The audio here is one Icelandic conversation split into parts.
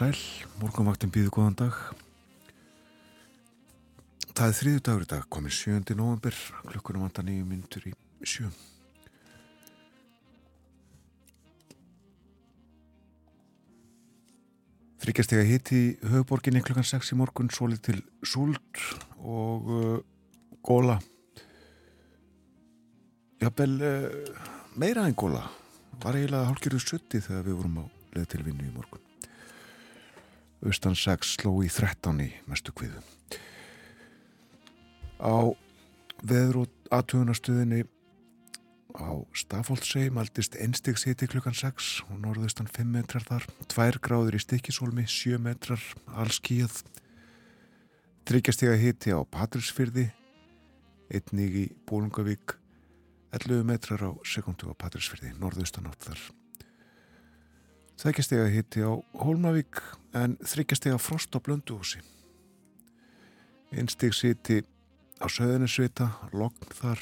sæl, morgunvaktin býðu góðan dag. Það er þriðu dagur í dag, komið 7. november, klukkunum vantar nýju myndur í sjö. Þryggjastega hitt í höfuborginni klukkan 6 í morgun, svolít til súld og uh, góla. Jafnvel uh, meira en góla. Var eiginlega hálfgerðu sutti þegar við vorum á leð til vinnu í morgun. Östan 6 sló í 13 í mestu kviðu. Á veður og aðtöðunastöðinni á Stafóldsei maldist einstegs hiti klukkan 6 og norðaustan 5 metrar þar, 2 gráður í Stikisólmi, 7 metrar allskíð, þryggjastega hiti á Patrísfyrði, einnig í Bólungavík, 11 metrar á sekundu á Patrísfyrði, norðaustan átt þar. Þækjastega hiti á Hólmavík en þryggjastega frost á Blönduhúsi. Einstegs hiti á Söðunisvita, Logn þar,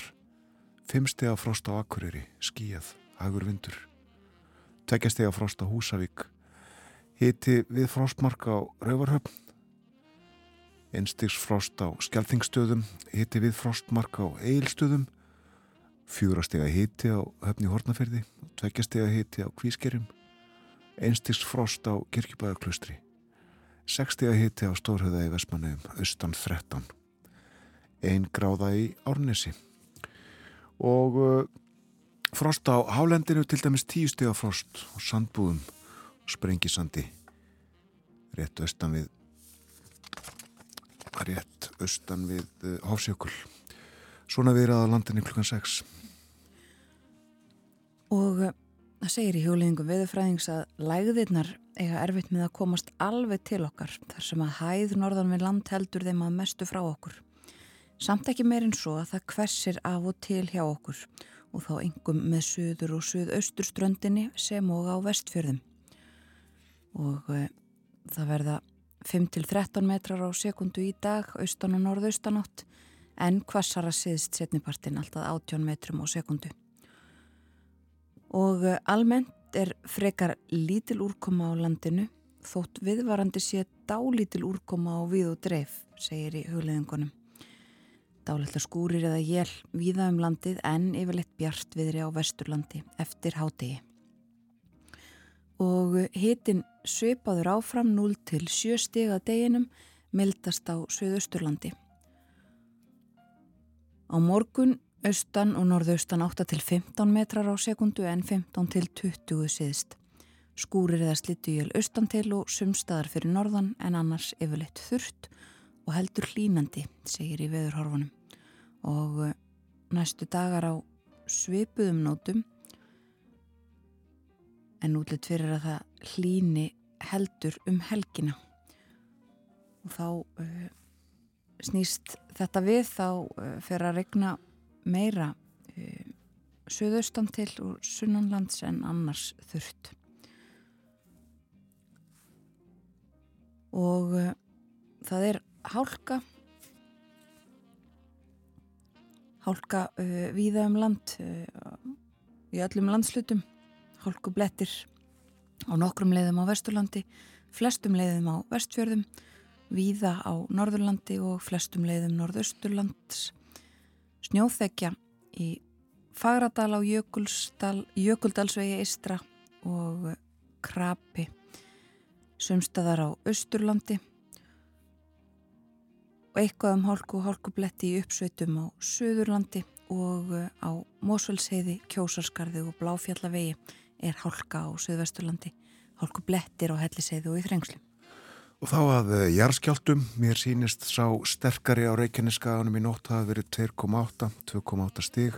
fimmstega frost á Akureyri, skíjað, hagur vindur. Tveggjastega frost á Húsavík, hiti við frostmark á Rauvarhöfn. Einstegs frost á Skelþingstöðum, hiti við frostmark á Eilstöðum. Fjúrastega hiti á Höfni Hortnaferði, tveggjastega hiti á Kvískerim. Einstegs frost á Kirkjubæðarklustri. Sekstega hiti á Stórhauða í Vestmanneum, austan 13 einn gráða í Árnesi. Og uh, frost á hálendinu til dæmis tíu steg af frost og sandbúðum og sprengisandi rétt austan við rétt austan við uh, Hófsjökul svona við erum að landinu klukkan 6 og uh, það segir í hjóliðingum veðurfræðings að lægðirnar eiga erfitt með að komast alveg til okkar þar sem að hæð norðan við land heldur þeim að mestu frá okkur Samt ekki meirinn svo að það hversir af og til hjá okkur og þá engum með söður og söðaustur ströndinni sem og á vestfjörðum. Og e, það verða 5-13 metrar á sekundu í dag, austan og norðaustanátt, en hvassara siðst setnipartin alltaf 18 metrum á sekundu. Og e, almennt er frekar lítil úrkoma á landinu, þótt viðvarandi sé dálítil úrkoma á við og dreif, segir í hugleðingunum. Dálitla skúrir eða jél víða um landið en yfirleitt bjart viðri á vesturlandi eftir hátegi. Og hitin sveipaður áfram 0 til 7 stig að deginum mildast á söðausturlandi. Á morgun austan og norðaustan 8 til 15 metrar á sekundu en 15 til 20 siðst. Skúrir eða slittujöl austan til og sumstaðar fyrir norðan en annars yfirleitt þurft og heldur hlínandi, segir í veðurhorfunum og eh, næstu dagar á svipuðum nótum en útlitt fyrir að það hlíni heldur um helgina og þá uh, snýst þetta við þá uh, fyrir að regna meira uh, söðaustan til og sunnanlands en annars þurft og það er hálka. Hálka uh, víða um land uh, í öllum landslutum hálku blettir á nokkrum leiðum á Vesturlandi flestum leiðum á Vestfjörðum víða á Norðurlandi og flestum leiðum Norðausturlands snjóþekja í Fagradal á Jökuldalsvegi Istra og Krapi sumstaðar á Östurlandi og eitthvað um hálku og hálkubletti í uppsveitum á Suðurlandi og á Mósvölsheiði, Kjósarskarði og Bláfjallavegi er hálka á Suðvesturlandi, hálkublettir á Helliseiði og í Þrengslum. Og þá að uh, jarðskjáltum, mér sínist sá sterkari á Reykjaneskaðunum í nótt hafa verið 2,8, 2,8 stig,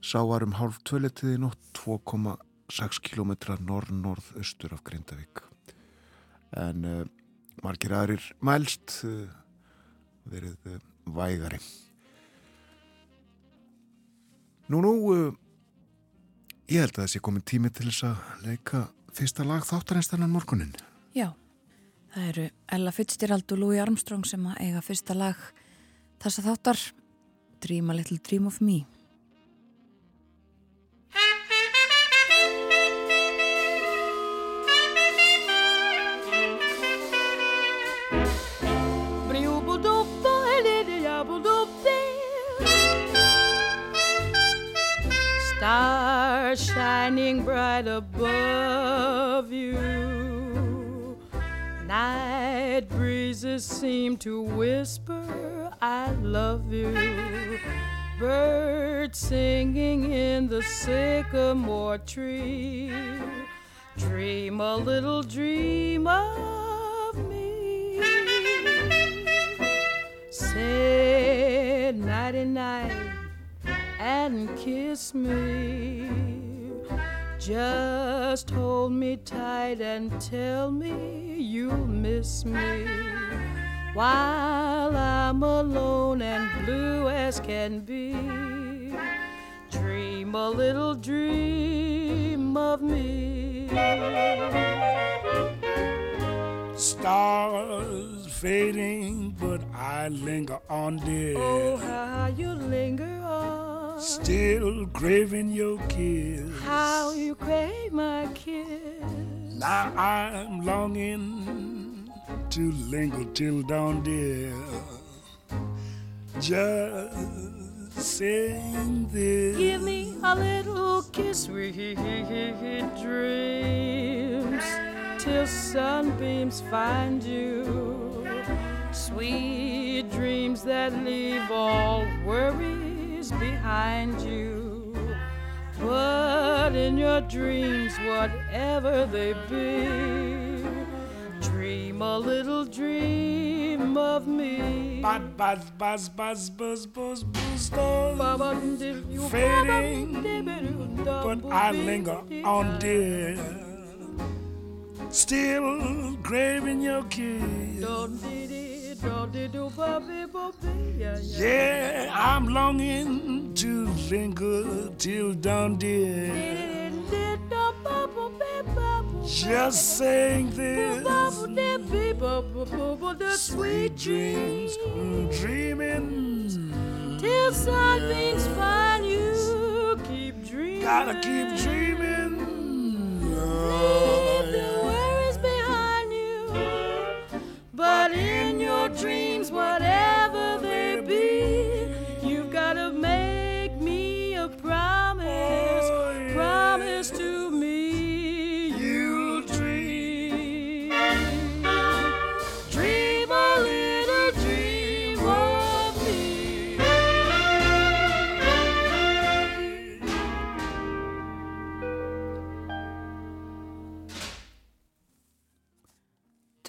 sá var um hálf tvöletiði nótt 2,6 km norð-norð-austur af Grindavík. En uh, margir aðrir mælst, uh, verið eh, vægari. Nú, nú, uh, ég held að sé komið tími til þess að leika fyrsta lag þáttareinstannan morgunin. Já, Það eru Ella Fittstírald og Louis Armstrong sem að eiga fyrsta lag þess að þáttar. Dream a little dream of me. Stars shining bright above. Night breezes seem to whisper, I love you. Birds singing in the sycamore tree. Dream a little dream of me. Say nighty night and kiss me. Just hold me tight and tell me you'll miss me while I'm alone and blue as can be. Dream a little dream of me. Stars fading, but I linger on, dear. Oh, how you linger on. Still craving your kiss. How you crave my kiss. Now I'm longing to linger till dawn, dear. Just saying this. Give me a little kiss, sweet dreams, till sunbeams find you. Sweet dreams that leave all worries behind you. But in your dreams, whatever they be, dream a little dream of me. Buzz, buzz, buzz, buzz, buzz, buzz, buzz, stars fading, but I linger on, dear. Still craving your kiss. Yeah, I'm longing to linger till dawn, dear. Just saying this. Sweet dreams, dreaming. Till something's find you, keep dreaming. Gotta keep dreaming. Leave the But in your dreams, whatever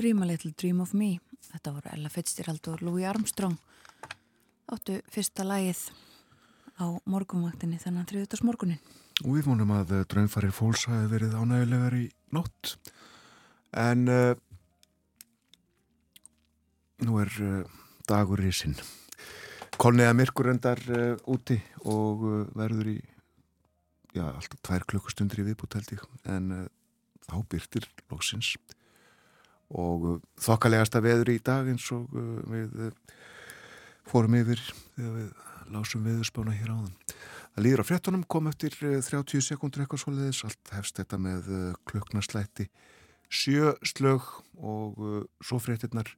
Dream a Little Dream of Me þetta voru Ella Fitzgerald og Louis Armstrong áttu fyrsta lagið á morgunvaktinni þennan þriðutars morgunin Og við vonum að eh, draumfarir fólks hafi verið ánægulegar í nótt. En uh, nú er uh, dagur í sinn. Kolniða myrkur endar uh, úti og verður í já, alltaf tvær klukkustundir í viðbútt held ég. En þá byrtir loksins. Og uh, þokkalegasta veður í dag eins og uh, við uh, fórum yfir þegar við lásum veðurspána hér áðan. Það líður á fréttunum, kom eftir eh, 30 sekundur eitthvað svoleiðis, allt hefst þetta með klukknarslætti, sjö slög og svo fréttinnar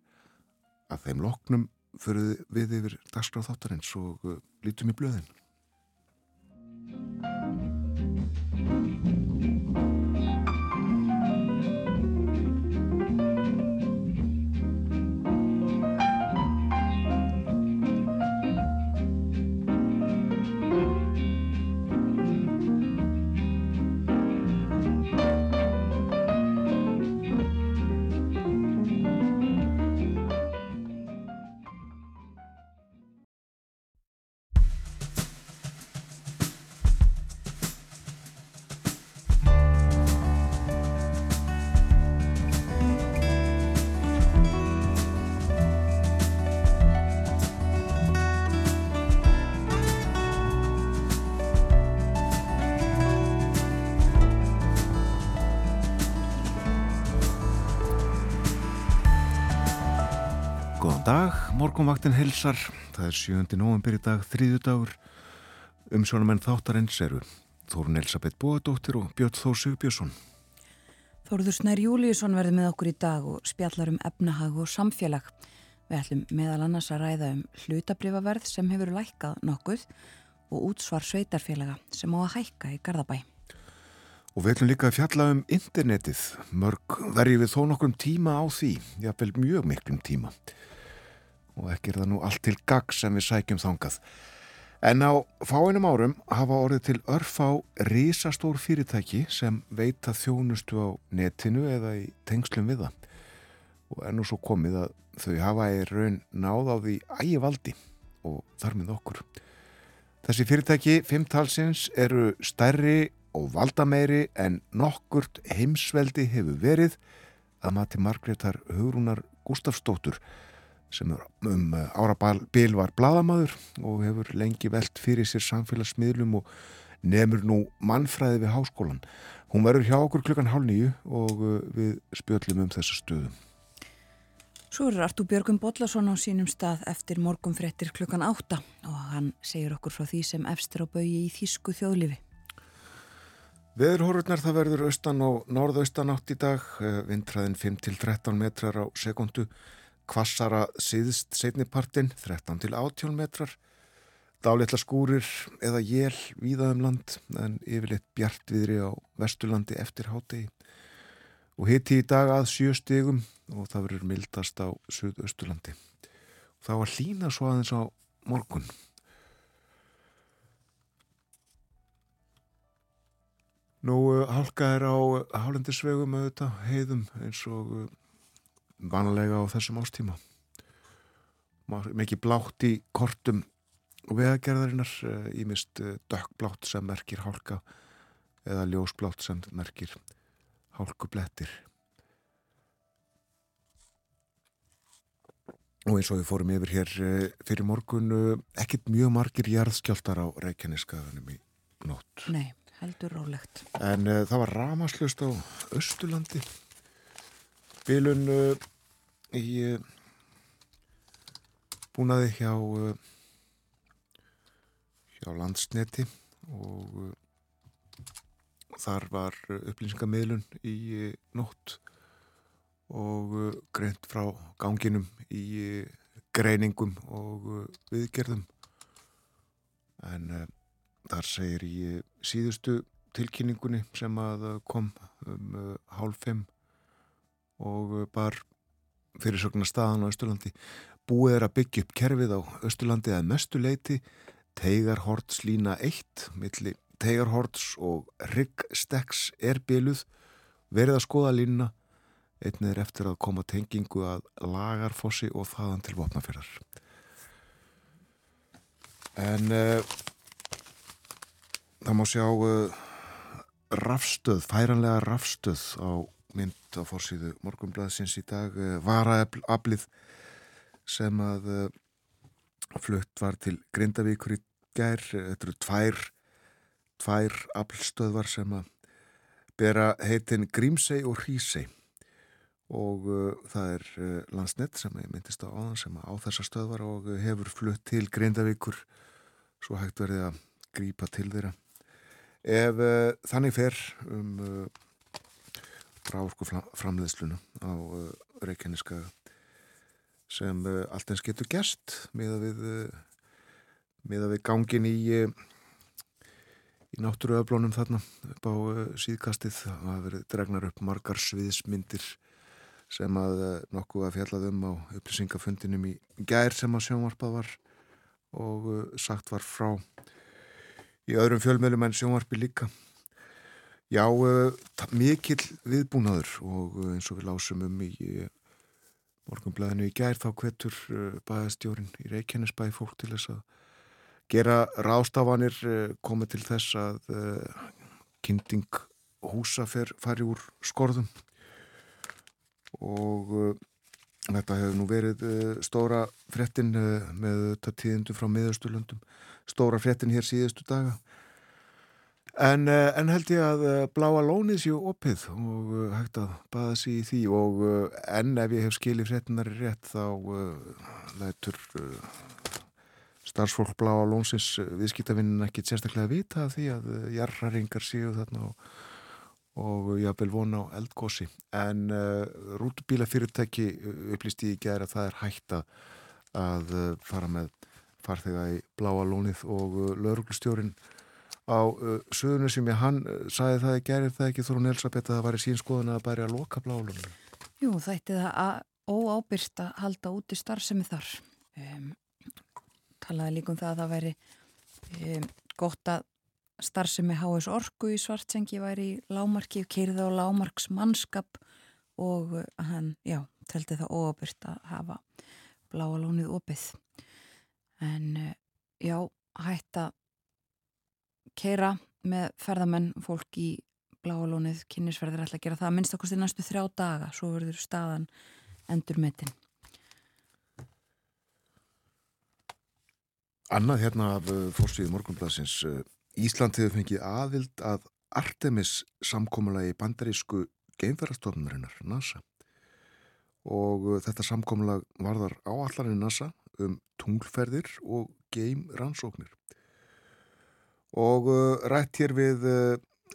að þeim loknum fyrir við yfir dagskráð þáttarins og lítum í blöðin. Morgunvaktin helsar, það er 7. november í dag, þriðu dagur, umsjónumenn þáttarins eru Þórun Elisabeth Bóadóttir og Björn Þór Sigbjörnsson. Þóruður Snær Júliusson verði með okkur í dag og spjallar um efnahag og samfélag. Við ætlum meðal annars að ræða um hlutabrifaverð sem hefur lækkað nokkuð og útsvar sveitarfélaga sem á að hækka í Garðabæ. Og við ætlum líka að fjalla um internetið. Mörg verjum við þó nokkrum tíma á því, jáfnvel mjög miklum tíma. Og ekki er það nú allt til gagg sem við sækjum þangað. En á fáinum árum hafa orðið til örfá risastór fyrirtæki sem veita þjónustu á netinu eða í tengslum við það. Og ennú svo komið að þau hafa í raun náð á því ægivaldi og þar með okkur. Þessi fyrirtæki, fimmtalsins, eru stærri og valdameiri en nokkurt heimsveldi hefur verið að mati Margreðar Hugrúnar Gustafsdóttur sem um árabil var bladamadur og hefur lengi velt fyrir sér samfélagsmiðlum og nefnur nú mannfræði við háskólan. Hún verður hjá okkur klukkan hálf nýju og uh, við spjöllum um þessa stöðum. Svo er Artú Björgum Bodlason á sínum stað eftir morgum frettir klukkan átta og hann segir okkur frá því sem efstir á baui í Þísku þjóðlifi. Veðurhorfurnar það verður austan og norðaustan átt í dag, eh, vindræðin 5-13 metrar á sekundu, kvassara síðst setnipartin 13 til 18 metrar, dálétla skúrir eða jél víðaðum land en yfirleitt bjartviðri á vesturlandi eftir hátegi og hitti í dag að sjö stegum og það verður mildast á suðausturlandi. Það var hlína svo aðeins á morgun. Nú, uh, hálka er á hálendisvegum auðvitað, heiðum eins og uh, vanalega á þessum ástíma. Mikið blátt í kortum veðagerðarinnar, ímist uh, dökkblátt sem merkir hálka eða ljósblátt sem merkir hálkublettir. Og eins og við fórum yfir hér fyrir morgun, ekkit mjög margir jarðskjáltar á Reykjaneskaðanum í nótt. Nei heldur rólegt. En uh, það var ramaslust á Östurlandi. Bilun uh, í uh, búnaði hjá, hjá landsneti og þar var upplýsingamilun í nótt og greint frá ganginum í greiningum og viðgerðum. En Þar segir í síðustu tilkynningunni sem að kom um uh, hálf fimm og bar fyrirsögnar staðan á Östurlandi búið er að byggja upp kerfið á Östurlandi að mestu leiti Teigarhorts lína 1 milli Teigarhorts og Ryggsteks er byluð verið að skoða línuna. Einnið er eftir að koma tengingu að lagarfossi og þaðan til vopnafjörðar en uh, Það má sjá uh, rafstöð, færanlega rafstöð á mynd á fórsíðu morgunblæðsins í dag, uh, varaaflið sem að uh, flutt var til Grindavíkur í gær, þetta eru tvær, tvær aflstöðvar sem að bera heitin Grímsei og Hrísei og uh, það er landsnett sem ég myndist á áðan sem á þessa stöðvar og hefur flutt til Grindavíkur svo hægt verið að grípa til þeirra. Ef uh, þannig fer um uh, eh, ráorku framleiðsluna á uh, Reykjaneska sem allt eins getur gerst með að við, með að við gangin í, í náttúruöflónum þarna upp á síðkastið það hafa verið dregnar upp margar sviðismyndir sem að nokkuð að fjallaðum á upplýsingafundinum í gær sem að sjónvarpað var og sagt var frá í öðrum fjölmjölum en sjónvarpi líka. Já, uh, mikill viðbúnaður og uh, eins og við lásum um í uh, morgunblæðinu í gær þá hvetur bæðastjórin í Reykjanesbæði fólk til þess að gera rástafanir komið til þess að kynnting húsa fer, fari úr skorðum. Og þetta hefur nú verið stóra frettin með þetta tíðindu frá miðaustulundum stóra fréttin hér síðustu daga en, eh, en held ég að eh, bláa lónið séu opið og eh, hægt að baða sér í því og enn ef ég hef skilið fréttinar rétt þá uh, lætur uh, starfsfólk bláa lónsins viðskiptavinnin ekki sérstaklega vita því að jarraringar séu þarna og og jábel vona á eldgósi en uh, rútubílafyrirtæki upplýst í gera að það er hægt að fara með farþega í bláa lónið og lauruglustjórin á uh, söðunum sem ég hann uh, sagði það, gerir það ekki Þorun Elisabeth að það var í sín skoðun að bæri að loka blálunum? Jú, það ætti það að óábyrst að halda út í starfsemi þar. Um, talaði líka um það að það væri um, gott að starfsemi HS Orku í Svartsengi væri í lámarki og keirði á lámarks mannskap og hann, já, teldi það óábyrst að hafa bláa lónið opið. En uh, já, hætta keira með ferðamenn fólk í bláalónið kynnisverðir ætla að gera það að minnst okkur til næstu þrjá daga svo verður staðan endur metin Annað hérna af uh, fórsvíðu morgunblassins uh, Ísland hefur fengið aðvild að Artemis samkómulagi bandarísku geimferðarstofnurinnar NASA. Og uh, þetta samkómulag varðar áallarinn NASA um tunglferðir og geimrannsóknir og uh, rætt hér við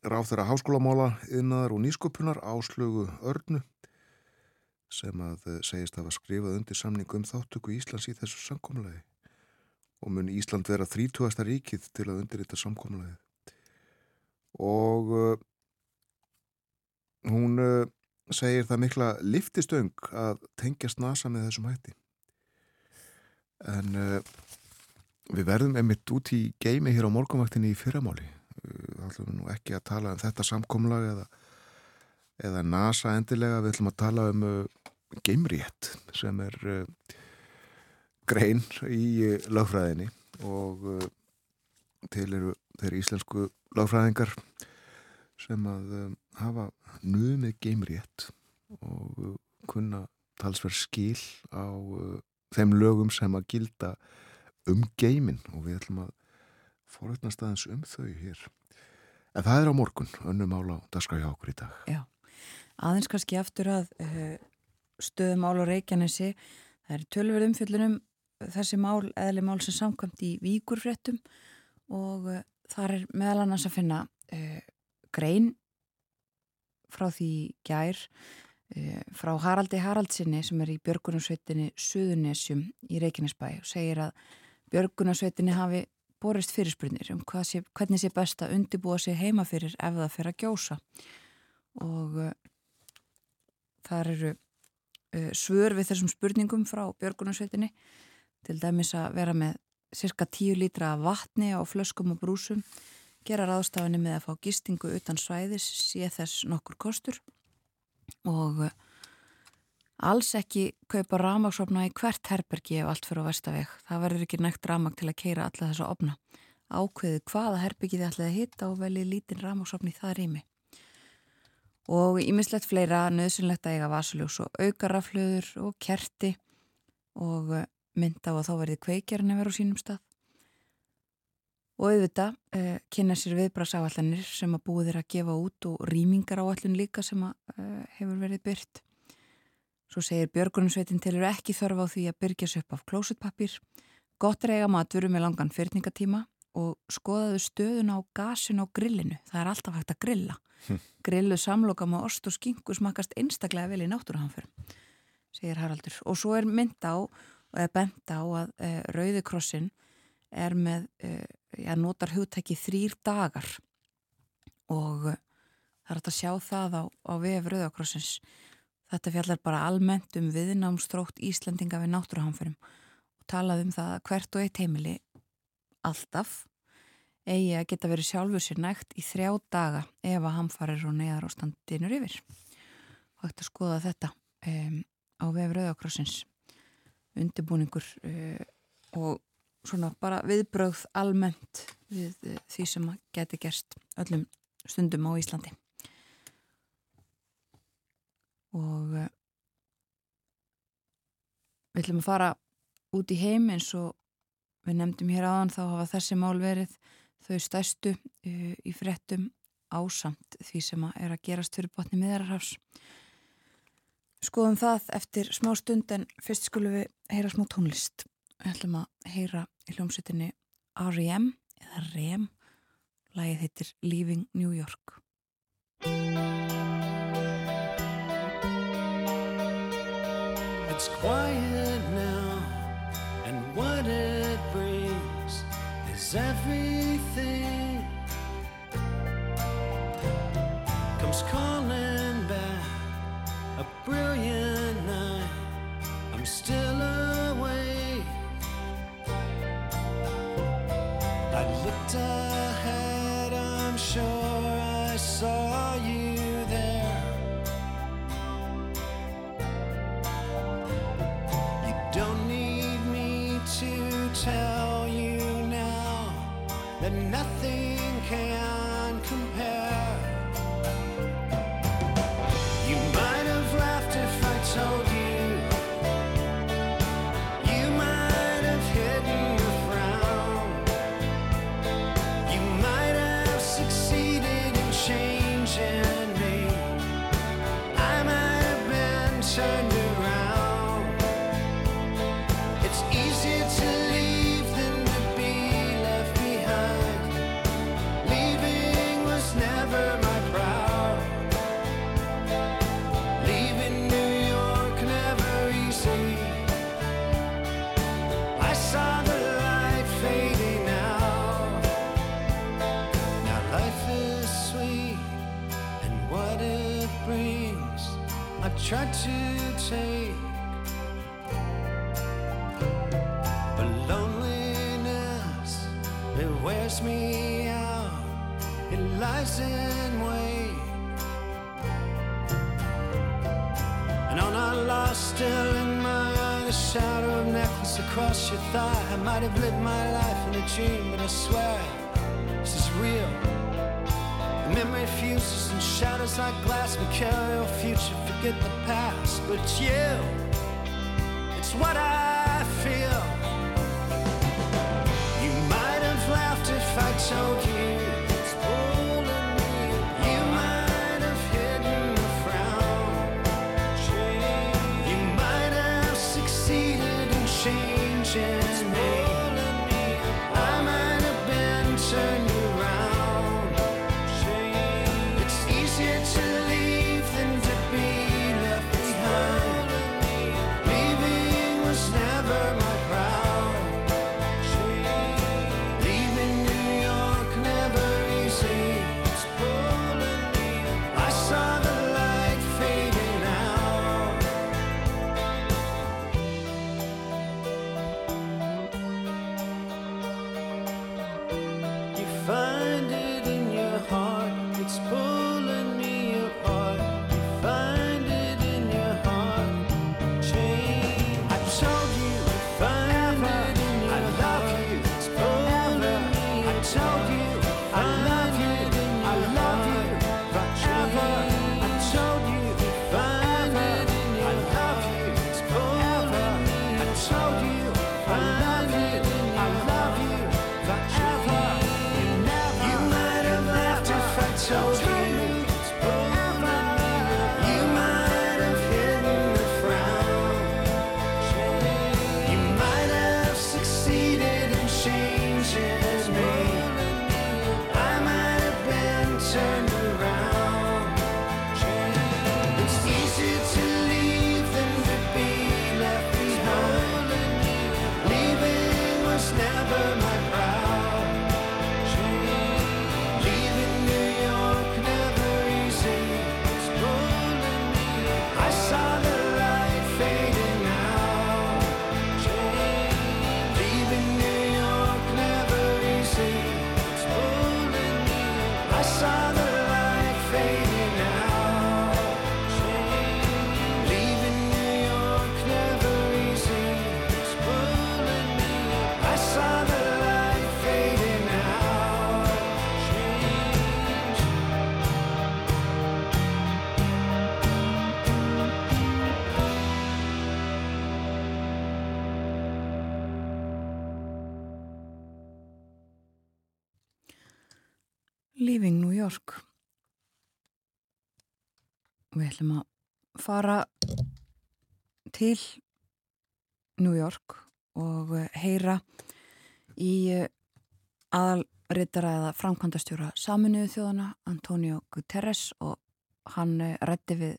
ráð þeirra háskólamála innar og nýsköpunar áslögu örnu sem að uh, segist að hafa skrifað undir samning um þáttöku Íslands í þessu samkómulagi og mun Ísland vera 30. ríkið til að undirrita samkómulagið og uh, hún uh, segir það mikla liftistöng að tengjast NASA með þessum hætti en uh, við verðum emitt út í geimi hér á morgunvaktinni í fyrramáli við ætlum nú ekki að tala um þetta samkomlag eða, eða NASA endilega, við ætlum að tala um uh, geimrétt sem er uh, grein í uh, lögfræðinni og til eru þeir íslensku lögfræðingar sem að hafa nuðmið geimrétt og kunna talsverð skil á þeim lögum sem að gilda um geimin og við ætlum að forutnast aðeins um þau hér. En það er á morgun, önnum ála og það skal hjá okkur í dag. Já, aðeins kannski aftur að uh, stöðum ál og reykjanesi, það er tölverð umfjöllunum þessi mál, eðli mál sem samkvæmt í víkurfréttum og uh, þar er meðal annars að finna uh, grein frá því gær frá Haraldi Haraldsinni sem er í Björgunarsveitinni Suðunesjum í Reykjanesbæ og segir að Björgunarsveitinni hafi borist fyrirspurnir um sé, hvernig sé best að undibúa sig heima fyrir ef það fyrir að gjósa. Og uh, þar eru uh, svör við þessum spurningum frá Björgunarsveitinni. Til dæmis að vera með cirka 10 lítra vatni á flöskum og brúsum gera ráðstafinni með að fá gistingu utan svæðis sé þess nokkur kostur. Og uh, alls ekki kaupa ramagsopna í hvert herbergi ef allt fyrir á vestaveg. Það verður ekki nægt ramag til að keira alla þessa opna. Ákveðu hvaða herbergi þið ætlaði að hitta og velji lítinn ramagsopni það rými. Og ímislegt fleira nöðsynlegt að eiga vasaljós og aukaraflöður og kerti og mynda á að þá verði kveikjarni verið á sínum stað. Og auðvitað uh, kynna sér viðbrasáallanir sem að búið er að gefa út og rýmingar áallun líka sem að uh, hefur verið byrt. Svo segir Björgunarsveitin til eru ekki þörfa á því að byrja sér upp af klósutpappir, gott reyga matur með langan fyrningatíma og skoðaðu stöðun á gasin á grillinu. Það er alltaf hægt að grilla. Hm. Grillu samloka með ost og skingu smakast einstaklega vel í náttúruhanfur, segir Haraldur. Og svo er mynd á er bent á að e, Rauðikrossin er með, e, já, notar hugtæki þrýr dagar og e, það er að sjá það á, á vef Rauðakrossins Þetta fjallar bara almennt um viðnámstrókt Íslandinga við náttúruhamförum og talað um það að hvert og eitt heimili alltaf eigi að geta verið sjálfur sér nægt í þrjá daga ef að hamfarir og neðar á standinur yfir. Og þetta skoða þetta um, á vef Rauðakrossins undirbúningur um, og svona bara viðbröð almennt við uh, því sem geti gerst öllum stundum á Íslandi og uh, við ætlum að fara út í heim eins og við nefndum hér áðan þá hafa þessi mál verið þau stæstu uh, í frettum ásamt því sem að er að gerast fyrir botni miðararhafs skoðum það eftir smá stund en fyrst skulum við heyra smá tónlist við ætlum að heyra í hljómsutinni R.E.M. eða R.E.M. lagið heitir Leaving New York It's quiet now, and what it brings is everything. Comes calling back a brilliant. and wait. And on our lost still in my eye, the shadow of necklace across your thigh. I might have lived my life in a dream, but I swear this is real. The memory fuses and shadows like glass. We carry our future, forget the past. But you, it's what I feel. You might have laughed if I told you. ætlum að fara til New York og eh, heyra í eh, aðalritara eða framkvæmdastjóra saminuðu þjóðana Antonio Guterres og hann eh, rætti við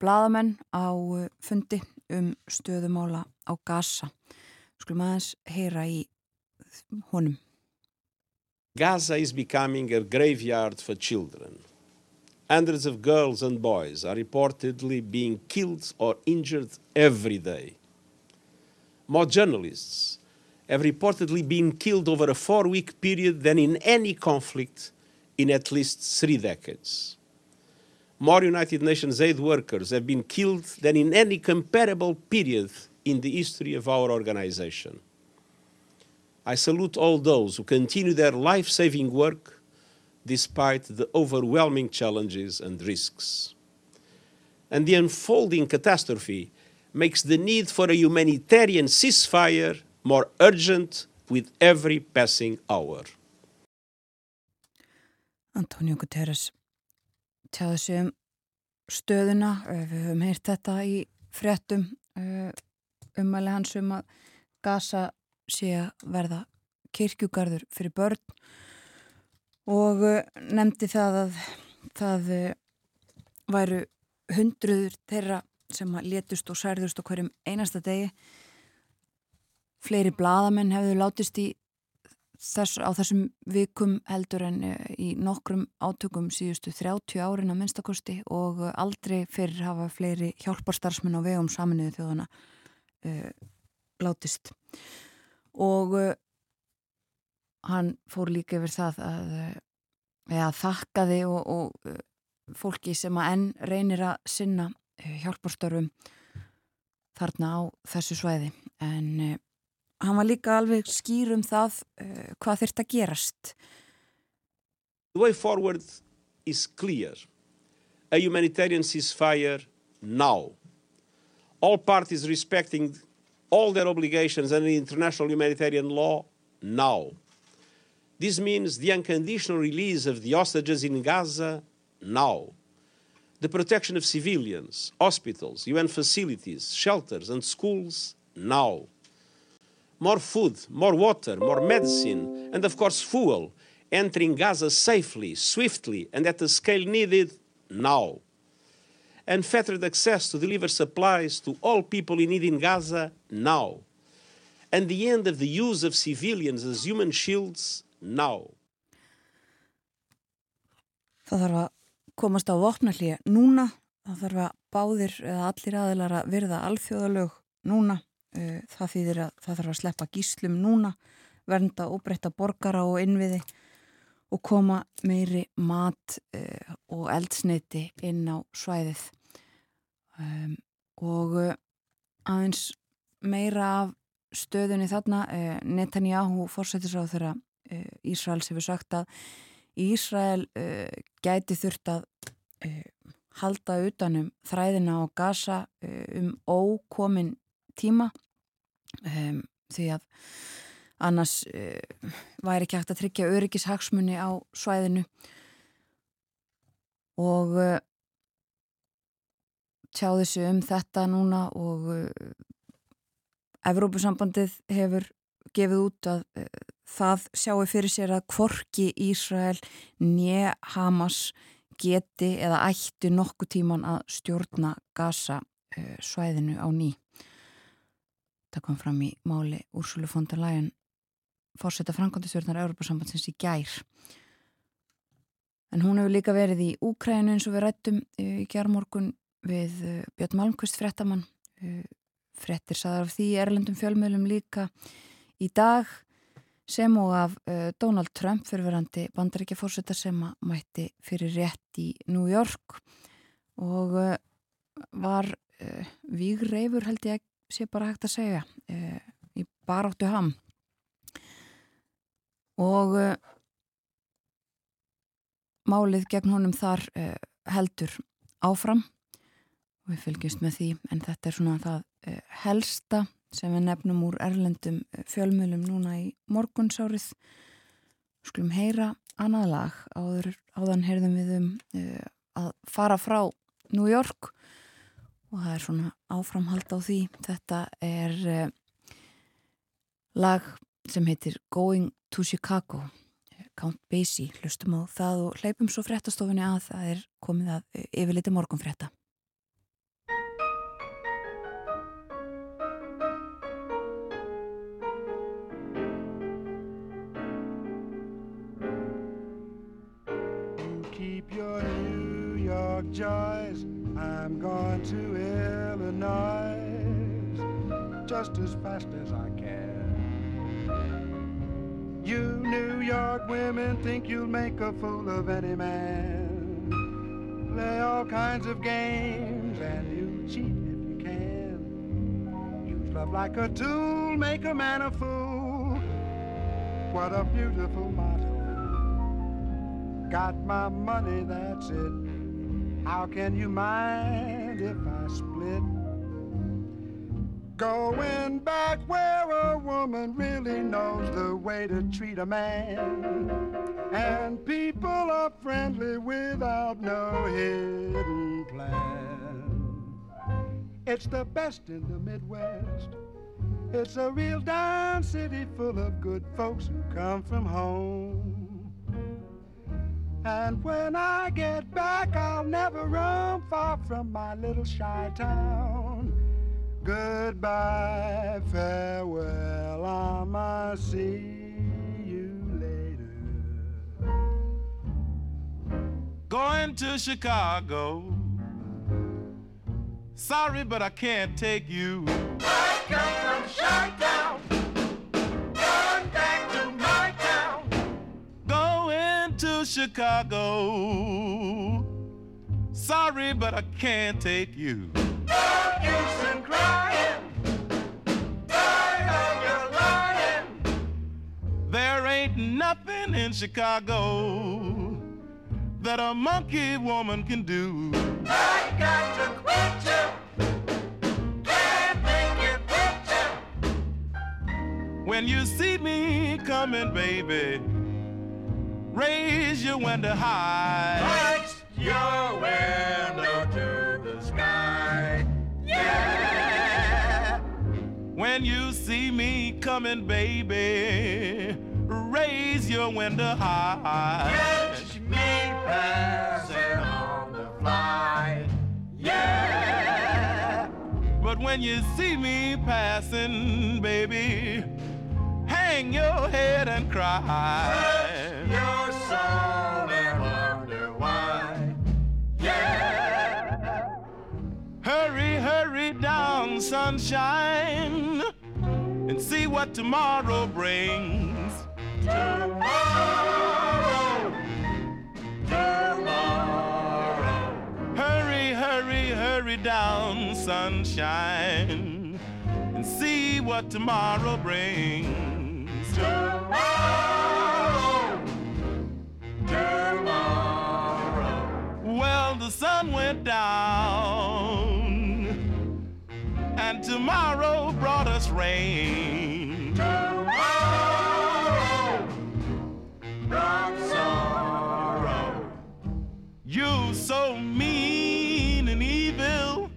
bladamenn á fundi um stöðumála á Gaza. Skulum aðeins heyra í honum. Gaza is becoming a graveyard for children. Hundreds of girls and boys are reportedly being killed or injured every day. More journalists have reportedly been killed over a four week period than in any conflict in at least three decades. More United Nations aid workers have been killed than in any comparable period in the history of our organization. I salute all those who continue their life saving work despite the overwhelming challenges and risks. And the unfolding catastrophe makes the need for a humanitarian ceasefire more urgent with every passing hour. Antonio Guterres tjáði sig um stöðuna, eh, við höfum heyrt þetta í fréttum umæli hans um að Gaza sé að verða kirkjugarður fyrir börn og eh, nefndi það að það eh, væru hundruður þeirra sem letust og særðust á hverjum einasta degi. Fleiri bladamenn hefðu látist í þess, á þessum vikum heldur en eh, í nokkrum átökum síðustu 30 árin að minnstakosti og aldrei fyrir hafa fleiri hjálparstarfsmenn á vegum saminuðu þjóðana uh, látist. Og uh, hann fór líka yfir það að eða þakkaði og, og fólki sem að enn reynir að sinna hjálparstörfum þarna á þessu svæði en uh, hann var líka alveg skýr um það uh, hvað þurft að gerast The way forward is clear. A humanitarian ceasefire now. All parties respecting all their obligations under international humanitarian law now. This means the unconditional release of the hostages in Gaza now. The protection of civilians, hospitals, UN facilities, shelters, and schools now. More food, more water, more medicine, and of course, fuel entering Gaza safely, swiftly, and at the scale needed now. Unfettered access to deliver supplies to all people in need in Gaza now. And the end of the use of civilians as human shields now. það þarf að komast á vopnallíja núna. Það þarf að báðir eða allir aðilar að virða alþjóðalög núna. Uh, það þýðir að það þarf að sleppa gíslum núna vernda og breytta borgara og innviði og koma meiri mat uh, og eldsneiti inn á svæðið. Um, og uh, aðeins meira af stöðunni þarna Netanyahu fórsættis á þeirra Ísraels hefur sagt að Ísrael gæti þurft að halda utanum þræðina á Gaza um ókomin tíma um, því að annars væri ekki hægt að tryggja öryggishagsmunni á svæðinu. Og uh, tjá þessu um þetta núna og Evrópusambandið hefur gefið út að það sjáu fyrir sér að kvorki Ísrael nje Hamas geti eða ætti nokkuð tíman að stjórna Gaza svæðinu á ný Það kom fram í máli Úrsulu Leyen fórsetta framkvæmdastjórnar Európa-sambandsins í gær. En hún hefur líka verið í Úkrænu eins og við rættum í gerðmorgun við Björn Malmqvist frettamann. Frettir saðar af því erlendum fjölmjölum líka í dag sem og af Donald Trump fyrirverandi bandaríkja fórsetta sem að mætti fyrir rétt í New York og var vígreifur held ég sé bara hægt að segja í baráttu ham. Og málið gegn honum þar heldur áfram. Og við fylgjumst með því en þetta er svona það helsta sem við nefnum úr erlendum fjölmjölum núna í morgunsárið. Skulum heyra annað lag áður, áðan heyrðum við um að fara frá New York og það er svona áframhald á því. Þetta er uh, lag sem heitir Going to Chicago. Count Basie, hlustum á það og hleypum svo fréttastofunni að það er komið að eh, yfirleiti morgun to Illinois just as fast as I can. You New York women think you'll make a fool of any man. Play all kinds of games and you cheat if you can. Use love like a tool, make a man a fool. What a beautiful motto. Got my money, that's it. How can you mind if I split? Going back where a woman really knows the way to treat a man. And people are friendly without no hidden plan. It's the best in the Midwest. It's a real down city full of good folks who come from home. And when I get back, I'll never roam far from my little shy town. Goodbye, farewell, I must see you later. Going to Chicago. Sorry, but I can't take you. I come from Chi-Town, Chicago. Sorry, but I can't take you. No use in crying, tired of your lying. There ain't nothing in Chicago that a monkey woman can do. I got to quit you. Can't make it with you. When you see me coming, baby, raise your window high. Lights your window to the sky. Yeah. When you see me coming, baby, raise your window high. Catch me passing on the fly. Yeah. But when you see me passing, baby, hang your head and cry. Your soul and wonder why. Yeah. Hurry, hurry down, sunshine, and see what tomorrow brings. Tomorrow. Tomorrow. Hurry, hurry, hurry down, sunshine, and see what tomorrow brings. Tomorrow. Tomorrow. Well, the sun went down, and tomorrow brought us rain. Tomorrow. Brought sorrow. You so mean and evil.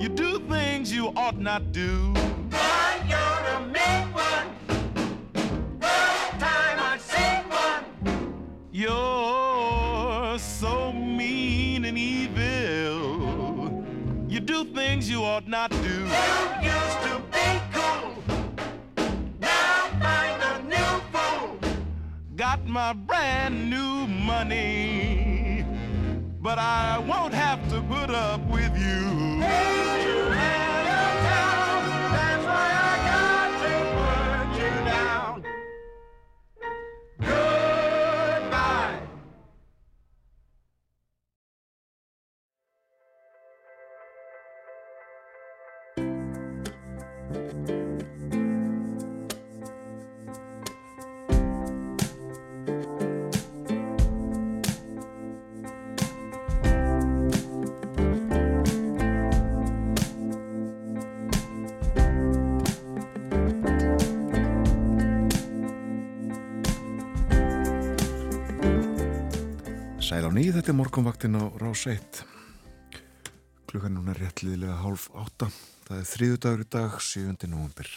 You do things you ought not do. You're so mean and evil. You do things you ought not do. You used to be cool. Now find a new fool. Got my brand new money, but I won't have to put up with you. You 9, þetta er morgunvaktin á Rás 1 klukkan núna er réttliðilega hálf 8 það er þriðu dagur í dag, 7. november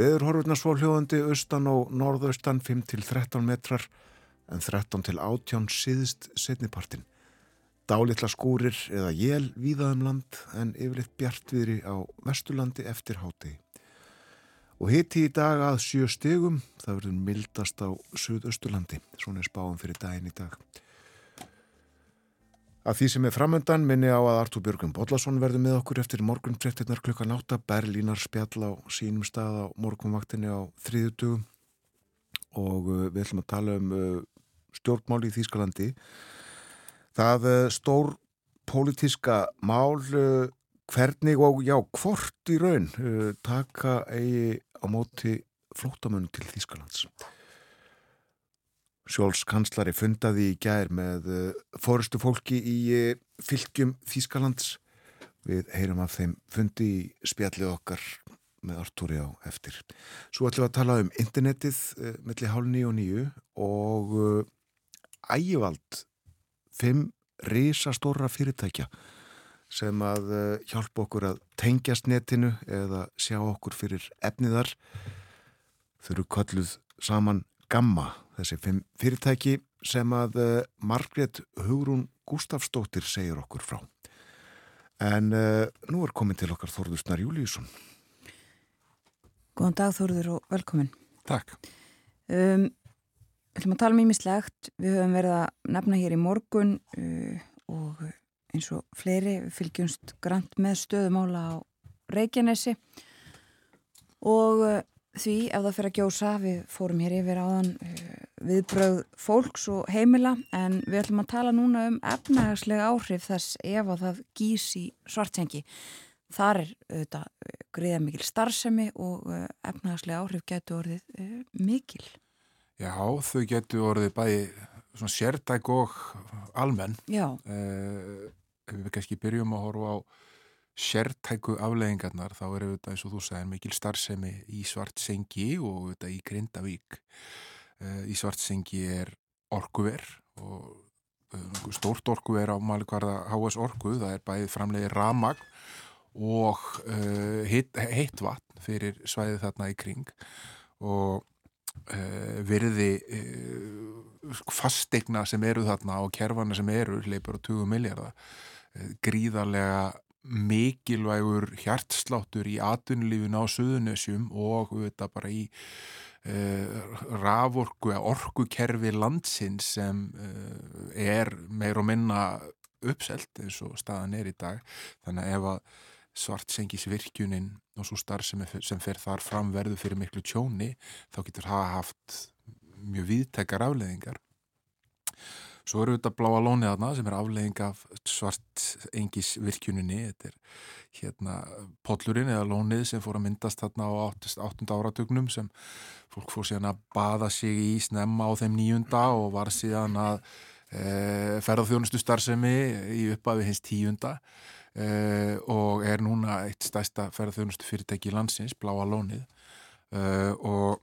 veður horfurna svo hljóðandi austan og norðaustan 5 til 13 metrar en 13 til 18 síðist setnipartin dálitla skúrir eða jél víðaðum land en yfirleitt bjartviðri á vestulandi eftir háti og hitti í dag að 7 stegum það verður mildast á söðaustulandi svona er spáum fyrir daginn í dag. Að því sem er framöndan minni á að Artúr Björgum Bollason verður með okkur eftir morgunfrettinnar klukkan átta, Berlínar spjall á sínum stað á morgunvaktinni á þriðutugum. og uh, við ætlum að tala um uh, stjórnmál í Þýskalandi. Það uh, stór pólitíska mál hvernig og já, hvort í raun taka eigi á móti flótamunn til Þýskalands. Sjóls kanslari fundaði í gær með uh, fórustu fólki í uh, fylgjum Þýskalands. Við heyrum af þeim fundi í spjallið okkar með Artúri á eftir. Svo ætlum við að tala um internetið uh, milli hálf nýju og nýju og ægivald fimm risastóra fyrirtækja sem að hjálpa okkur að tengjast netinu eða sjá okkur fyrir efniðar. Þau eru kalluð saman Gamma, þessi fyrirtæki sem að uh, Margrét Hugrún Gustafsdóttir segir okkur frá. En uh, nú er komin til okkar Þorður Snar Júlíusson. Góðan dag Þórður og velkomin. Takk. Um, Við ætlum að tala um ímislegt. Við höfum verið að nefna hér í morgun uh, og eins og fleiri fylgjumst grant með stöðumála á Reykjanesi og uh, því ef það fyrir að gjósa við fórum hér yfir áðan uh, viðbröð fólks og heimila en við ætlum að tala núna um efnahagslega áhrif þess ef að það gís í svartsengi. Þar er auðvitað uh, greiða mikil starfsemi og uh, efnahagslega áhrif getur orðið mikil. Já, þau getur orðið bæði svona sértæk og almenn. Já, Eh, ef við kannski byrjum að horfa á sértæku afleggingarnar þá er auðvitað eins og þú sagðir mikil starfsemi í Svartsengi og auðvitað í Grindavík. Eh, í Svartsengi er orkuver og eh, stórt orkuver á Malikvarða HS Orku, það er bæðið framleiði ramagn og uh, heitt, heitt vatn fyrir svæðið þarna í kring og uh, virði uh, fastegna sem eru þarna og kerfana sem eru leipur á 20 miljardar gríðarlega mikilvægur hjartsláttur í atvinnulífin á Suðunessjum og auðvitað bara í uh, raforku eða orkukerfi landsins sem uh, er meir og minna uppselt eins og staðan er í dag. Þannig ef að svartsengis virkjunin og svo starf sem, sem fer þar fram verður fyrir miklu tjóni þá getur það haft mjög viðtekar afleðingar svo eru þetta bláa lónið þarna sem er afleðing af svart engis virkjuninni þetta er hérna pollurinn eða lónið sem fór að myndast þarna á 8. áratugnum sem fólk fór síðan að baða sig í snemma á þeim nýjunda og var síðan að e, ferðarþjónustu starfsemi í uppafi hins tíunda e, og er núna eitt stærsta ferðarþjónustu fyrirtæki í landsins, bláa lónið e, og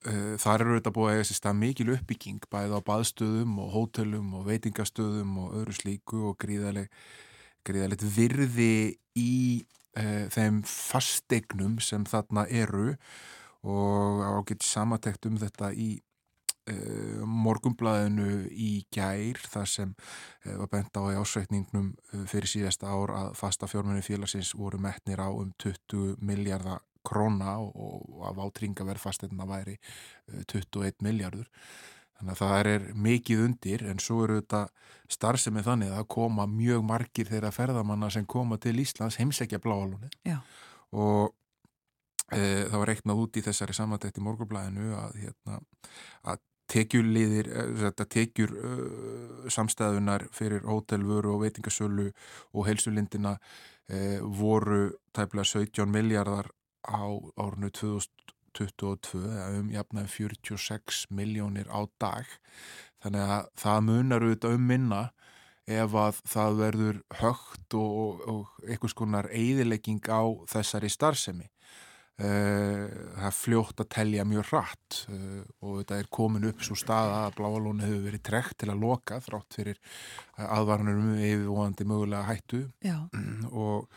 þar eru þetta búið að eiga sér stað mikil uppbygging bæði á baðstöðum og hótelum og veitingastöðum og öðru slíku og gríðaleg, gríðalegt virði í uh, þeim fastegnum sem þarna eru og ágætt samatekt um þetta í uh, morgumblaðinu í gær þar sem var bent á í ásveitningnum fyrir síðasta ár að fasta fjármenni félagsins voru metnir á um 20 miljardar króna og, að vátringaverð fastegna væri uh, 21 miljardur þannig að það er mikið undir en svo eru þetta starfsemi þannig að koma mjög margir þeirra ferðamanna sem koma til Íslands heimsækja bláalunni og e, það var reiknað út í þessari samantækt í morgurblæðinu að, hérna, að tekjuliðir, þetta tekjur uh, samstæðunar fyrir hótelvöru og veitingasölu og heilsulindina uh, voru tæplega 17 miljardar á árinu 2022 eða um jafnaði 46 miljónir á dag. Þannig að það munar auðvitað um minna ef að það verður högt og, og einhvers konar eigðilegging á þessari starfsemi. Það er fljótt að telja mjög hratt og þetta er komin upp svo staða að bláalónu hefur verið trekt til að loka þrátt fyrir aðvarnir um yfirvóðandi mögulega hættu. Já, og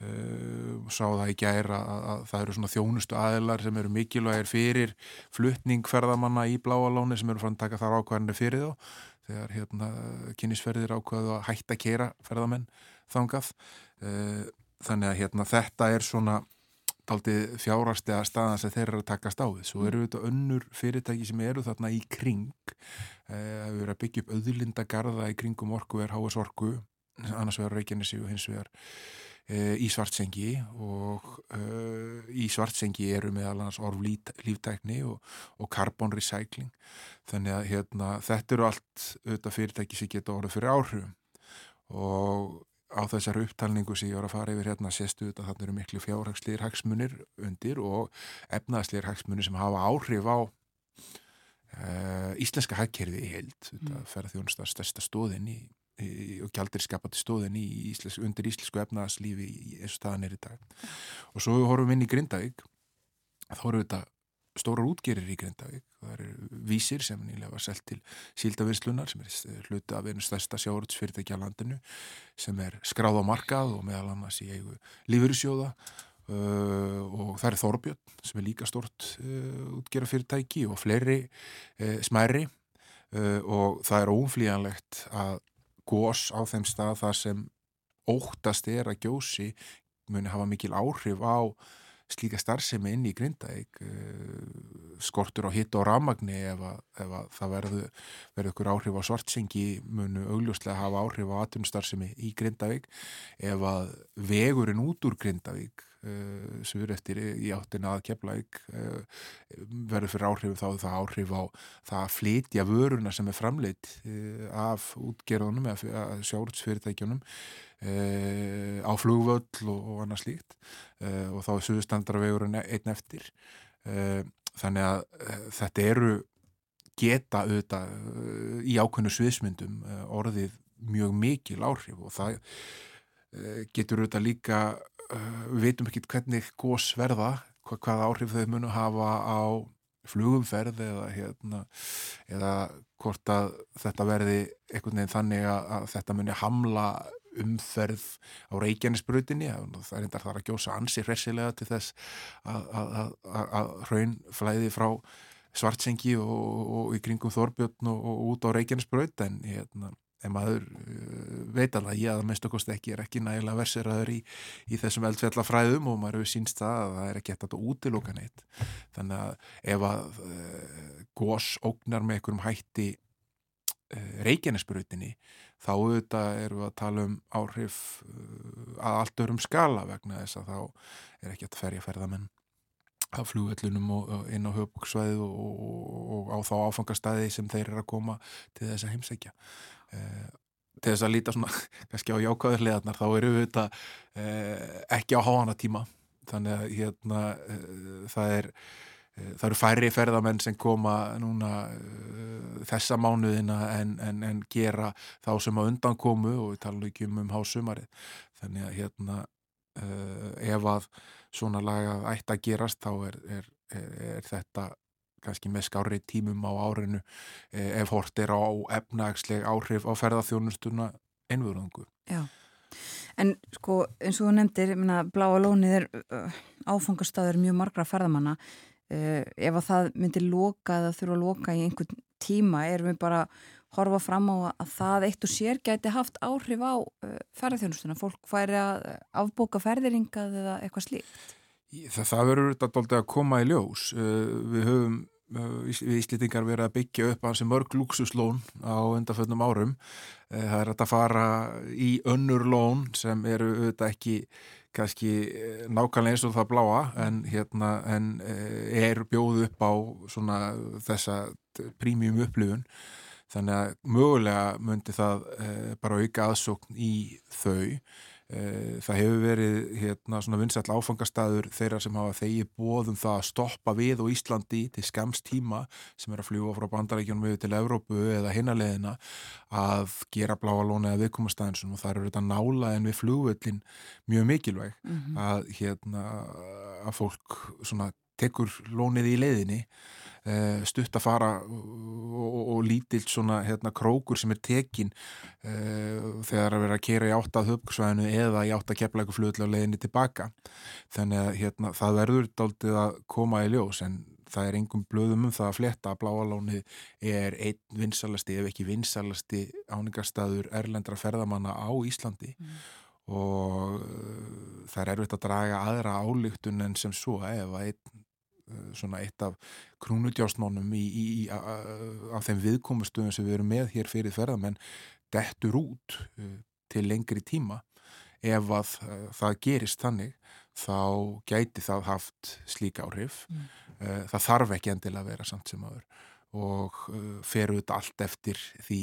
sá það í gæra að, að það eru svona þjónustu aðilar sem eru mikilvægir fyrir fluttning ferðamanna í bláalóni sem eru fann að taka þar ákvæðinni fyrir þá þegar hérna, kynnisferðir ákvæðu að hætta að kera ferðamenn þangað. Uh, þannig að hérna, þetta er svona taldið fjárastega staðan sem þeir eru að takast á við. Svo eru þetta önnur fyrirtæki sem eru þarna í kring. Uh, að vera að byggja upp auðlindagarða í kringum orku er HS Orku annars vegar Reykjanesi og hins vegar í svartsengi og e, í svartsengi eru meðal annars orf líftækni og, og carbon recycling. Þannig að hérna, þetta eru allt auðvitað fyrirtæki sem geta orðið fyrir áhrifum. Og á þessar upptalningu sem ég var að fara yfir hérna séstu þetta þannig eru miklu fjárhagsleir hagsmunir undir og efnaðsleir hagsmunir sem hafa áhrif á uh, íslenska hagkerfi í heild. Mm. ferðarþjónustar stærsta stóðin í, og gjaldir skapati stóðin í ísles, undir íslensku efnaðslífi eins og staðan er í dag. Og svo horfum við inn í Grindavík þá horfum við þetta stórar útgerir í Grindavík. Það eru vísir sem nýlega var selgt til síldavinslunar sem er hluti af einu stærsta sjáurðsfyrirtækja á landinu sem er skráð á markað og meðal annars í eigu lífurusjóða uh, og það er Þorbjörn sem er líka stort uh, útgerafyrirtæki og fleiri uh, smæri uh, og það er óumflíjanlegt að gós á þeim stað þar sem óttast er að gjósi muni hafa mikil áhrif á slíka starfsemi inn í Grindavík. Skortur á hitt og ramagni ef, að, ef að það verður ykkur áhrif á svartsengi munu augljóslega hafa áhrif á atvinnustarfsemi í Grindavík. Ef að vegurinn út úr Grindavík uh, sem eru eftir í áttina að Keflavík uh, verður fyrir áhrif þá það áhrif á það að flytja vöruna sem er framleitt uh, af útgerðunum eða sjálfsfyrirtækjunum á flugvöll og, og annað slíkt og þá er suðustandarvegurinn einn eftir. Þannig að þetta eru geta auðvitað í ákveðnu sviðsmyndum orðið mjög mikil áhrif og það getur auðvitað líka við veitum ekki hvernig gós verða hvað, hvað áhrif þau munu hafa á flugumferð eða, hérna, eða hvort að þetta verði einhvern veginn þannig að, þetta muni hamla umferð á Reykjanesbrutinni það er endar þar að gjósa ansi hressilega til þess að, hraun flæði frá svartsengi og, og, og í kringum Þorbjörn og, og út á Reykjanesbrut en hérna, en maður uh, veit alveg að ég að mest okkost ekki er ekki nægilega versiraður í, í þessum eldfjallafræðum og maður hefur sínst það að það er ekki þetta útiloka neitt. Þannig að ef að uh, gós ógnar með einhverjum hætti uh, Reykjanesbrutinni þá auðvitað eru að tala um áhrif uh, að allt örum skala vegna þess að þá er ekki að ferja ferðamenn af flugvellunum og inn á höfbúksvæðu og, og, og á þá áfangastæði sem þeir eru að koma til þess að heimsækja. eh, til þess að líta svona kannski á jákvæðurlegarnar þá eru við þetta eh, ekki á háana tíma þannig að hérna eh, það er Eh, það eru færri ferðamenn sem koma núna þessa mánuðina en, en, en gera þá sem á undan komu og við talum ekki um um hásumarið. Þannig að hérna ef að svona lagað ætti að gerast þá er, er, er þetta kannski með skári tímum á árinu ef hort er á efnagsleg áhrif á ferðarþjónustuna einvörðungu. Já, en sko eins og þú nefndir, bláa lónið er áfangastadur mjög margra ferðamanna. Uh, ef að það myndir loka eða þurfa að loka í einhvern tíma erum við bara horfa fram á að það eitt og sér gæti haft áhrif á ferðarþjónustuna, fólk færi að afbóka ferðiringað eða eitthvað slíkt Það, það verður þetta að koma í ljós. Uh, við höfum við Íslitingar verið að byggja upp hansi mörg luxuslón á undanföldnum árum. Það er að fara í önnur lón sem eru auðvitað ekki kannski nákvæmlega eins og það bláa en, hérna, en er bjóð upp á svona þessa prímjum upplifun. Þannig að mögulega myndi það bara auka aðsókn í þau það hefur verið hérna, vinsall áfangastæður þeirra sem hafa þegi bóðum það að stoppa við og Íslandi til skams tíma sem er að fljúa frá bandarækjunum við til Evrópu eða hinaleðina að gera bláa lóna eða viðkomastæðinsun og það eru þetta nála en við flugvöllin mjög mikilvæg mm -hmm. að, hérna, að fólk tekur lónið í leiðinni stutt að fara og, og, og lítill svona hérna, krókur sem er tekin uh, þegar að vera að kera í átt að höfksvæðinu eða í átt að kepla eitthvað fljóðlega og leiðinni tilbaka þannig að hérna, það verður daldið að koma í ljós en það er engum blöðum um það að fletta að bláalónið er einn vinsalasti ef ekki vinsalasti áningarstaður erlendra ferðamanna á Íslandi mm. og uh, það er erfitt að draga aðra álíktun en sem svo ef að einn Eh, svona eitt af krúnudjásnónum í, í, í, á þeim viðkomustöðum sem við erum með hér fyrir ferðamenn dettur út uh, til lengri tíma. Ef að uh, það gerist þannig þá gæti það haft slík áhrif. Mm. það þarf ekki endilega að vera samt sem aður og uh, fer auðvitað allt eftir því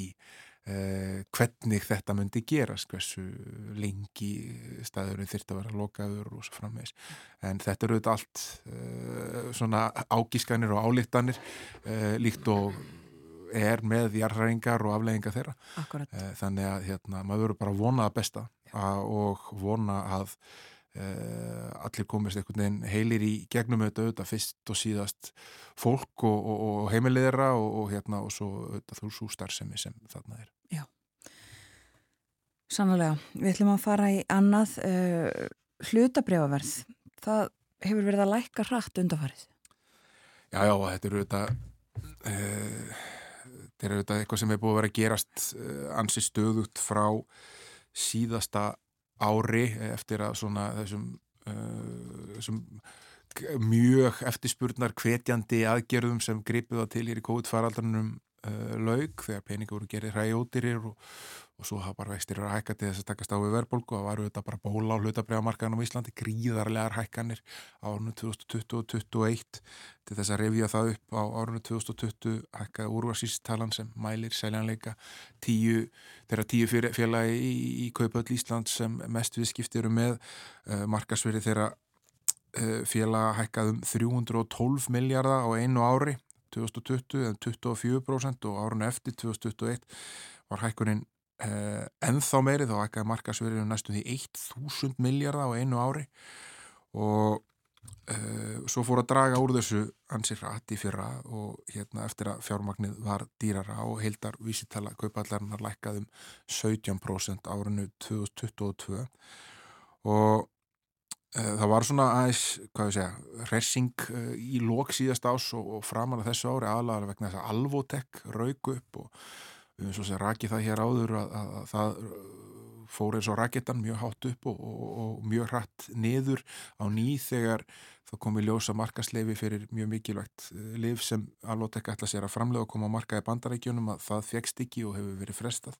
uh, hvernig þetta myndi gerast hversu lengi staðurinn þyrfti að vera lokaður og svo frammeðis en þetta eru auðvitað allt uh, svona ágískanir og álíktanir uh, líkt og er með jarðræringar og afleggingar þeirra Akkurat. Eh, þannig að hérna, maður verður bara að vona að besta að, og vona að uh, allir komist einhvern veginn heilir í gegnum auðvitað fyrst og síðast fólk og, og, og heimiliðra og, og hérna og svo auðvitað þú svo starfsemi sem þarna er. Sannlega, við ætlum að fara í annað uh, hlutabrifaverð. Það hefur verið að lækka hratt undarfarið. Já, já, þetta eru auðvitað uh, þetta eru auðvitað eitthvað sem er búið að vera að gerast uh, ansi stöðugt frá síðasta ári eftir að svona þessum, þessum mjög eftirspurnar hvetjandi aðgerðum sem gripuð það til hér í COVID-faraldranum uh, laug þegar peningur voru gerðið hræjótirir og, og svo hafa bara vextir að hækka til þess að takast á við verðbólgu. Og það var auðvitað bara bóla á hlutabriðamarkaðan á Íslandi gríðarlegar hækkanir á árunum 2020 og 2021 til þess að revja það upp á árunum 2020 hækkaði úrvarsístalan sem mælir seljanleika. Tíu, þeirra tíu félagi í, í Kaupöld Ísland sem mest viðskipti eru með uh, markasveri þeirra uh, félaga hækkaði um 312 miljardar á einu ári 2020 en 24% og árun eftir 2021 var hækkunin ennþá meiri þá hækkaði markasverið um næstum því 1000 miljardar á einu ári. Og uh, svo fór að draga úr þessu ansið rætt í fyrra og hérna eftir að fjármagnið var dýrara og heildar vísitala kaupallarnar lækkað um 17% árinu 2022 og uh, það var svona aðeins, hvað ég segja, resing uh, í lók síðast ás og, og framan að þessu ári aðlaga vegna þess að Alvotek rauk upp og við erum svo sem rakið það hér áður að, að, að það uh, fór eins og rakettan mjög hátt upp og, og, og mjög hratt niður á ný þegar það kom í ljósa markasleifi fyrir mjög mikilvægt uh, liv sem Alvotek ætla sér að framlega og koma að marka í bandarækjunum að það fegst ekki og hefur verið frestað.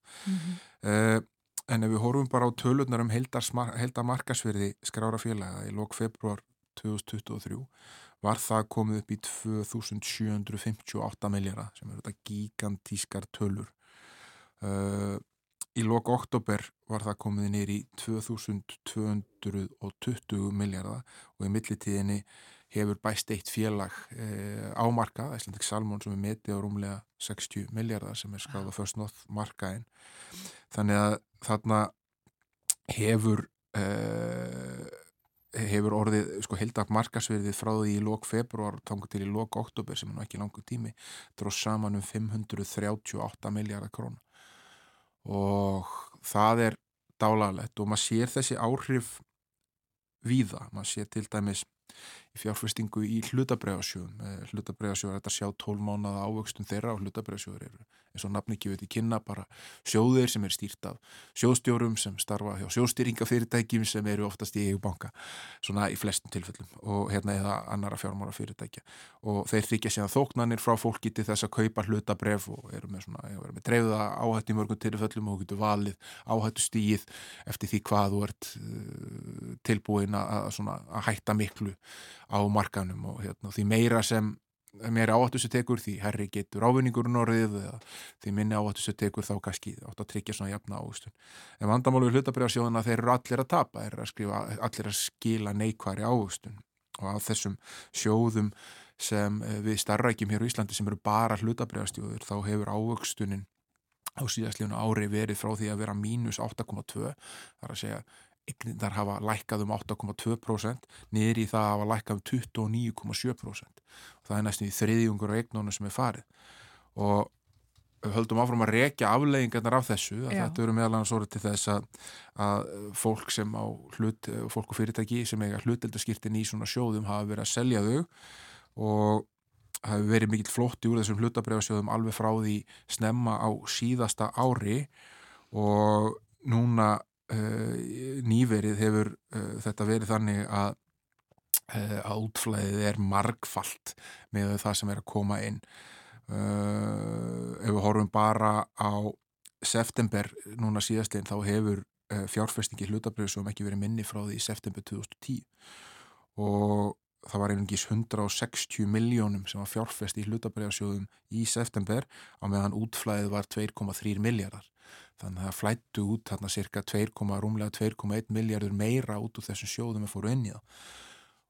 Uh, en ef við horfum bara á tölurnar um heldar markasverði skrára félaga í lok februar 2023 var það komið upp í 2758 miljara sem eru þetta gigantískar tölur. Uh, í lok oktober var það komið nýr í 2220 miljardar og í millitíðinni hefur bæst eitt félag eh, ámarkað, Æslandik Salmón sem er metið á rúmlega 60 miljardar sem er skráð á First North markaðin þannig að þarna hefur eh, hefur orðið sko heldak markasverðið frá því í lok februar tangu til í lok oktober sem er nú ekki langur tími dróð saman um 538 miljardar krónu og það er dálalegt og maður sér þessi áhrif víða, maður sér til dæmis fjárfestingu í hlutabræðasjóðum hlutabræðasjóður er þetta að sjá 12 mánuða ávöxtun þeirra og hlutabræðasjóður eru eins og nafni ekki veit í kynna bara sjóðir sem er stýrt af sjóðstjórum sem starfa hjá sjóðstýringafyrirtækjum sem eru oftast í EU-banka svona í flestum tilfellum og hérna eða annara fjármára fyrirtækja og þeir þykja síðan þóknanir frá fólki til þess að kaupa hlutabræf og eru með með dreifða áhættu í mörgum tilfellum og getur valið áhættu stíð eftir því hvað þú ert uh, tilbúin að, að hætta miklu á markanum og hérna, því meira sem meira áhættu sem tekur því herri getur ávinningurinn orðið eða því minni áhættu sem tekur þá kannski átt að tryggja svona jafna áhustun en vandamálu við hlutabriðasjóðuna þeir eru allir að tapa eru að skrifa, allir að skila neikværi áhustun og af þessum sjóðum sem eh, við starrækjum hér á Íslandi sem eru bara hlutabriðastjóður þá hefur ávöxtunin á síðastlífuna ári verið frá því að vera mínus 8,2 þar að segja eignindar hafa lækkað um 8,2% niður í það hafa lækkað um 29,7% og það er næstum í þriðjungur og eignónu sem er farið. Og við höldum áfram að rekja afleggingarnar af þessu að Já. þetta eru meðal annars orðið til þess að, að fólk sem á hlut, fólk og fyrirtæki sem eiga hluteldaskirtin í svona sjóðum hafa verið að selja þau og hafi verið mikill flótti úr þessum hlutabreyfasjóðum alveg frá því snemma á síðasta ári. Og núna nýverið hefur uh, þetta verið þannig að uh, að útflæðið er margfalt með það sem er að koma inn. Uh, ef við horfum bara á september núna síðastlegin þá hefur uh, fjárfestingi hlutabrið sem ekki verið minni frá því í september 2010 og það var einungis 160 miljónum sem var fjárfest í hlutabriðarsjóðum í september á meðan útflæðið var 2,3 miljardar þannig að það flættu út þarna cirka 2, rúmlega 2,1 miljardur meira út úr þessum sjóðum að fóru inn í það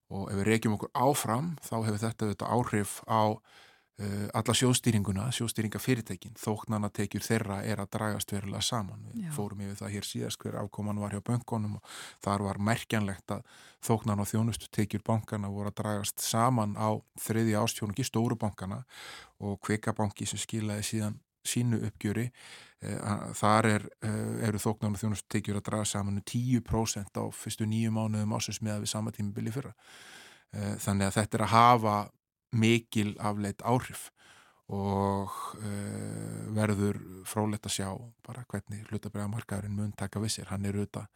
og ef við reykjum okkur áfram þá hefur þetta, þetta áhrif á uh, alla sjóðstýringuna, sjóðstýringafyrirtækin þóknana tekjur þeirra er að dragast verulega saman. Við Já. fórum yfir það hér síðast hver afkoman var hjá bönkunum og þar var merkjanlegt að þóknana og þjónustu tekjur bankana voru að dragast saman á þriði ástjónungi stóru bankana og kvikabanki sem skilaði síðan sínu uppgjöri eh, þar er, eh, eru þóknar og þjónustu tekjur að draga saman um 10% á fyrstu nýju mánuðum ásins með við sama tímubili fyrra. Eh, þannig að þetta er að hafa mikil afleitt áhrif og verður frólætt að sjá bara hvernig hlutabræðamarkaðurinn mun taka við sér, hann er auðvitað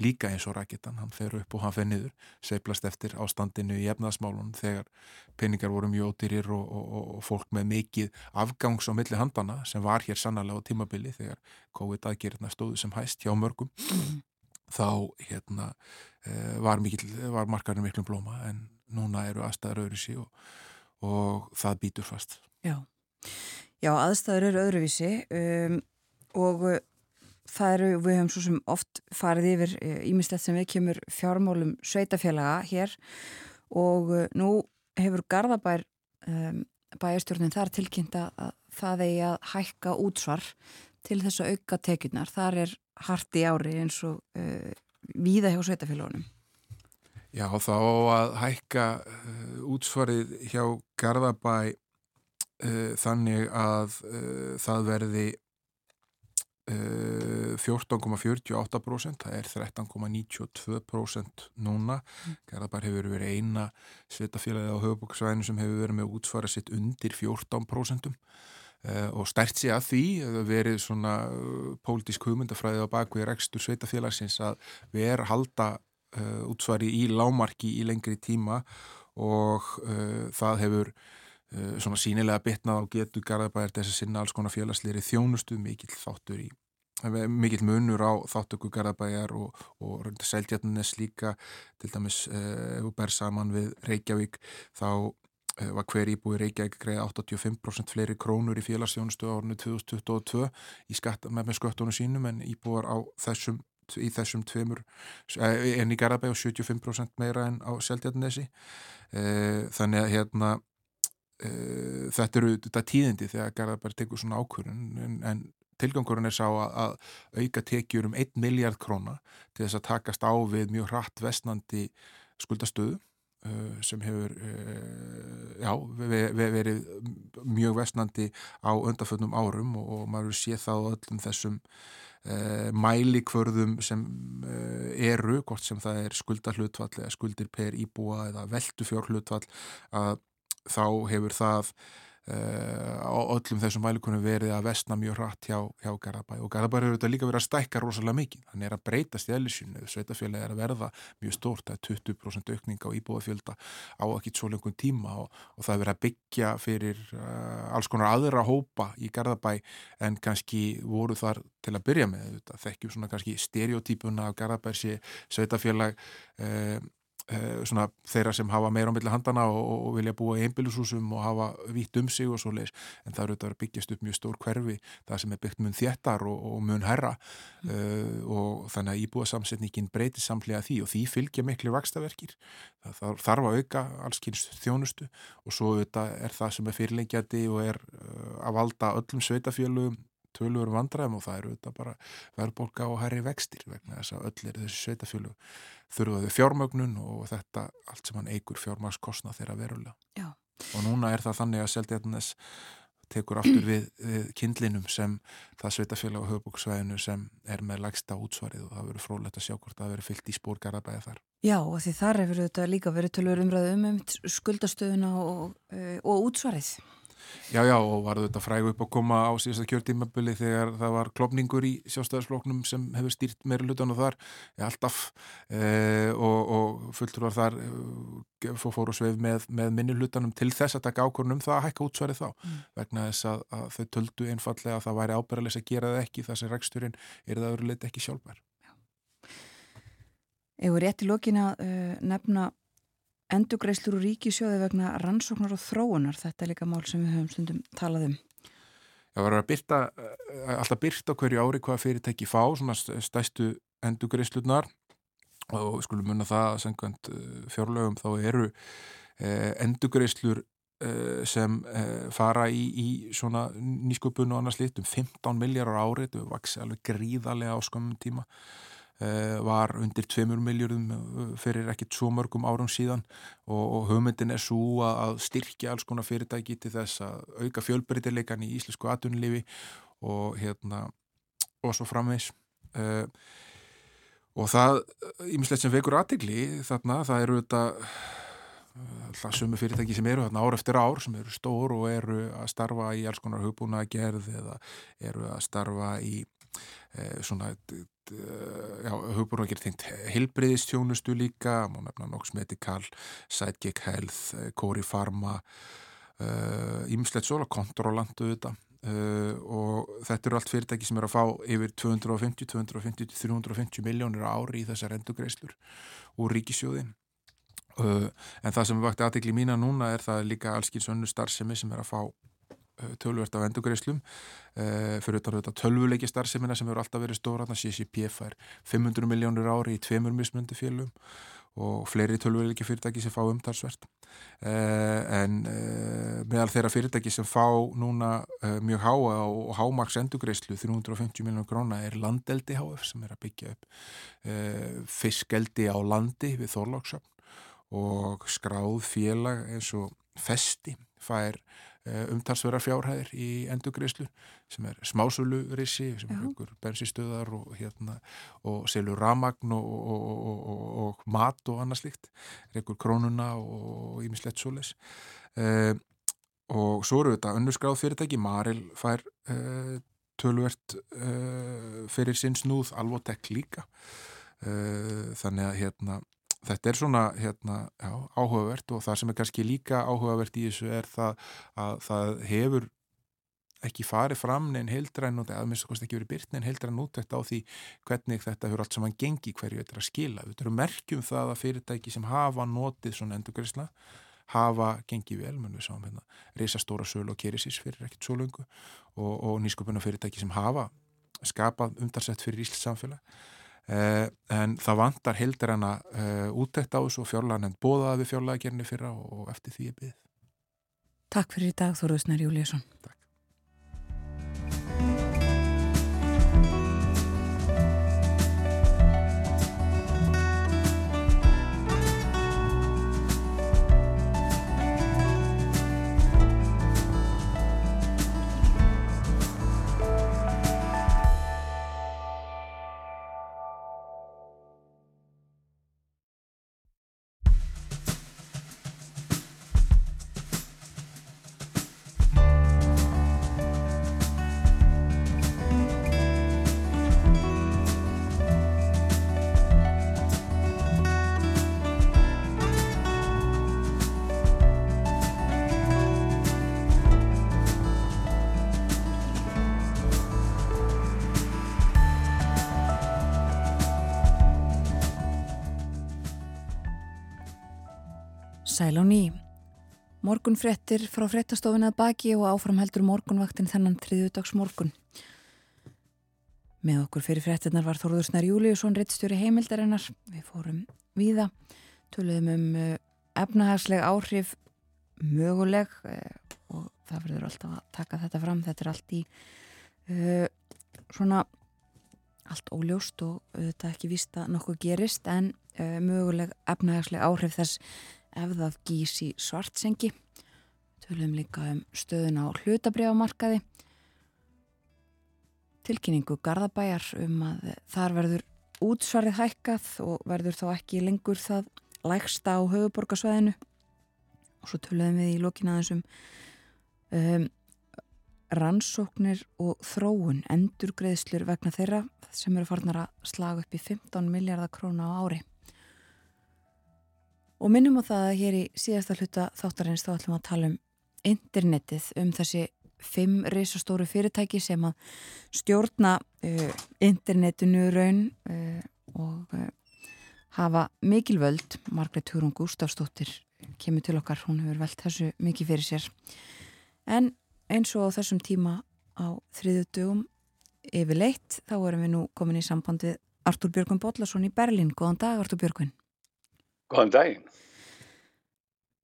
líka eins og raketan, hann fer upp og hann fer niður seiflast eftir ástandinu í efnaðasmálun þegar peningar voru mjög ódýrir og, og, og, fólk með mikið afgangs á milli handana sem var hér sannlega á tímabili þegar COVID aðgerðina stóðu sem hæst hjá mörgum þá hérna uh, var, var markarinn miklum blóma en núna eru aðstæður öðruvísi og, og það býtur fast. Já, Já aðstæður eru öðruvísi um, og það eru, við höfum svo sem oft farið yfir ímislegt sem við kemur fjármálum sveitafélaga hér og uh, nú hefur Garðabær um, bæjarstjórnin þar tilkynnt að það eigi að hækka útsvar til þess að auka tekjurnar. Þar er hart í ári eins og uh, víða hjá sveitafélagunum. Já, þá að hækka uh, útsvarið hjá Garðabæ uh, þannig að það verði 14,48% það er 13,92% núna. Garðabær hefur verið eina sveitafélagið á höfubóksvæðinu sem hefur verið með útsvarið sitt undir 14% Uh, og stert sig að því verið svona pólitísk hugmyndafræði á bakvið rekstur sveitafélagsins að vera halda útsvari í lámarki í lengri tíma og það hefur svona sínilega bitnað á getu Garðabæðar þess að sinna alls konar félagsleiri þjónustu mikill þáttur í mikill munur á þáttöku Garðabæjar og, og Seldjarnes líka. Til dæmis ef þú ber saman við Reykjavík þá var hver íbúi Reykjavík greið 85% fleiri krónur í félagsjónustu árinu 2022 í skatt, með, sköttunum sínum en íbúar á þessum í þessum tveimur en í Garðabæg og 75% meira en á Seldjarnesi þannig að hérna þetta eru þetta tíðindi þegar Garðabæg tekur svona ákvörun en, en tilgangurinn er sá að, auka tekjur um 1 miljard króna til þess að takast á við mjög hratt vestnandi skuldastöðu sem hefur já, verið mjög vestnandi á undarföldnum árum og maður sé það á öllum þessum mælikvörðum sem eru, hvort sem það er skuldarhlutvall eða skuldir per íbúa eða veldufjárhlutvall að þá hefur það á öllum þessum mælikunum verið að vestna mjög hratt hjá, hjá Garabæ og Garabæ eru þetta líka verið að stækka rosalega mikið, hann er að breytast í ellisínu sveitafélagi er að verða mjög stórt. Það er 20% aukning á íbúafjölda á ekki svo lengur tíma. Og, og það er verið að byggja fyrir uh, alls konar aðra hópa í Garabæ en kannski voru þar til að byrja með þetta, þekkjum svona kannski stereotypuna af Garabæ sé sveitafélag uh, Svona, þeirra sem hafa meira á milli handana og, og vilja búa í einbílusúsum og hafa vitt um sig og svo leiðis en það eru þetta að byggjast upp mjög stór hverfi það sem er byggt mun þéttar og, og mun herra mm. uh, og þannig að íbúa samsetningin breytir samlega því og því fylgja miklu vakstaverkir það, þarf að auka allskynst þjónustu og svo þetta er það sem er fyrirleikjandi og er uh, að valda öllum sveitafjölugum tölur vandræðum og það eru þetta bara verðbólka og herri vextir vegna þess að öll er þessi sveitafjölug þurfaðu fjármögnun og þetta allt sem hann eigur fjármagskostna þeirra verulega. Já. Og núna er það þannig að Seldjarnes tekur aftur við, við kindlinum sem það sveitafélag á höfbúksvæðinu sem er með lægsta útsvarið og það verður frólægt að sjá hvort það verður fyllt í spórgarabæði þar. Já og því þar hefur þetta líka verið tölur umræðu um, um skuldastöðuna og, og útsvarið. Já, já, og var þetta frægu upp að koma á síðasta kjörtímabili þegar það var klopningur í sjálfstæðarsfloknum sem hefur stýrt meira lutan og þar, ja, alltaf eh, og, og fulltur var þar eh, fór og sveif með, með minni lutanum til þess að taka ákvörnum það að hækka útsværi þá, mm. vegna þess að, að þau töldu einfallega að það væri ábyrðalis að gera það ekki þar sem reksturinn er það öruleitt ekki sjálfbær. Eða rétt í lokina uh, nefna endugreislur úr ríkisjóði vegna rannsóknar og þróunar. Þetta er líka mál sem við höfum stundum talað um. Það var að byrta, eh, alltaf byrta hverju ári hvað fyrirtæki fá, svona stæstu endugreislunar og skulum munna það að sengvænt fjárlögum þá eru eh, endugreislur eh, sem eh, fara í, í svona nýsköpun og annars lit um 15 miljardar árið, þetta vaksi alveg gríðarlega á skamum tíma eh, var undir 2 miljardum fyrir ekkit svo mörgum árum síðan. Og, og hugmyndin er svo að, styrkja alls konar fyrirtæki til þess að auka fjölbreytileikan í íslensku atunlifi og hérna og svo framvegs uh, og það, ímislegt sem vekur aðtegli þarna, það eru þetta alltaf sumu fyrirtæki sem eru þarna ár eftir ár sem eru stór og eru að starfa í alls konar hugbúna gerð eða eru að starfa í eh, svona já, hugbúna gerð tengt hilbriðistjónustu líka, má nefna Nox Medical, Sidekick Health Cori Pharma ímislegt uh, svona kontrolandu þetta og þetta eru allt fyrirtæki sem er að fá yfir 250, 250 350 miljónir ári í þessar endugreislur úr ríkisjóði uh, en það sem vakti aðtegli mína núna er það líka allskins önnu starfsemi sem er að fá tölvert af endugreislum fyrir þetta tölvuleiki starfsemina sem eru alltaf verið stóra, þannig að CCP fær 500 miljónir ári í tveimur mismundi félum og fleiri tölvuleiki fyrirtæki sem fá umtalsvert. Uh, en meðal þeirra fyrirtæki sem fá núna mjög háa og hámaks endugreislu 350 miljónur gróna er Landeldi HF sem er að byggja upp fiskeldi á landi við Þorlóksöfn og skráð félag eins og Festi fær umtalsverðar fjárhæðir í endugreislu sem er smásölurissi sem er ykkur bensinstöðar og, hérna, og selur ramagn og, og, og mat og annað slikt ykkur krónuna og ímislegt solis eh, og svo eru þetta önnurskráð fyrirtæki Maril fær eh, tölvert eh, fyrir sinns núð alvotek líka. Þannig að hérna þetta er svona hérna, já, áhugavert og það sem er kannski líka áhugavert í þessu er það að það hefur ekki farið fram neinn heildræn og það minnst að ekki verið byrt neinn heildræn útækt á því hvernig þetta hefur allt saman gengi hverju þetta er að skila. Þetta eru merkjum það að fyrirtæki sem hafa notið svona endurgrisla hafa gengið vel, menn við sáum hérna reysastóra sölu og kerisís fyrir ekkert svo lungu og, og nýsköpuna fyrirtæki sem hafa skapað umdarsett fyrir Íslands samfélag en það vantar heldur hana uh, útækt á þessu fjárlagan en bóðaði við fjárlagagerni fyrra og eftir því er byggð. Takk fyrir í dag Þorðusnar Júliusson. Takk. Morgun frettir frá frettastofin að baki og áframheldur morgunvaktin þennan þriðudags morgun. Með okkur fyrir frettinnar var Þorður Snær Júliusson, reittstjóri heimildarinnar. Við fórum víða, töluðum um uh, efnahagsleg áhrif möguleg uh, og það verður alltaf að taka þetta fram. Þetta er allt í uh, svona allt óljóst og þetta ekki vísta nokkuð gerist en uh, möguleg efnahagsleg áhrif þess ef það gís í svartsengi. Tölum líka um stöðun á hlutabriðamarkaði. Tilkynningu Garðabæjar um að þar verður útsvarið hækkað og verður þá ekki lengur það lægsta á höfuborgarsvæðinu. Og svo tölum við í lokina þessum um, rannsóknir og þróun endurgreðslur vegna þeirra sem eru farnar að slaga upp í 15 miljardar króna á ári. Og minnum á það að hér í síðasta hluta þáttarins þá ætlum að tala um internetið, um þessi fimm reysastóru fyrirtæki sem að stjórna uh, internetinu raun uh, og uh, hafa mikil völd. Margrét Hugrún Gustafsdóttir kemur til okkar, hún hefur velt þessu mikið fyrir sér. En eins og á þessum tíma á þriðu dögum yfirleitt, þá erum við nú komin í samband við Artúr Björgun Bollarsson í Berlín. Góðan dag, Artúr Björgun. Góðan daginn.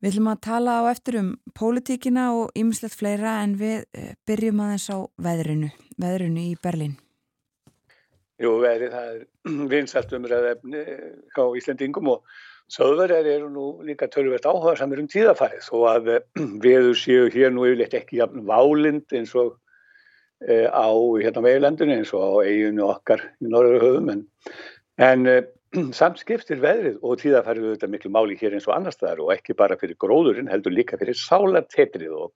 Við ætlum að tala á eftir um pólitíkina og ýmislegt fleira en við eh, byrjum aðeins á veðrinu, veðrinu í Berlín. Jú, verið það er vinsalt umræða efni á Íslandingum og söðverðar eru nú líka tölvert áhuga samir um tíðafærið þó að viður séu hér nú yfirleitt ekki jafn válind eins og á hérna meilendinu eins og á eiginu okkar í norður höfum en, en samt skiptir veðrið og tíðafærið auðvitað miklu máli hér eins og annar staðar og ekki bara fyrir gróðurinn heldur líka fyrir sálartetrið og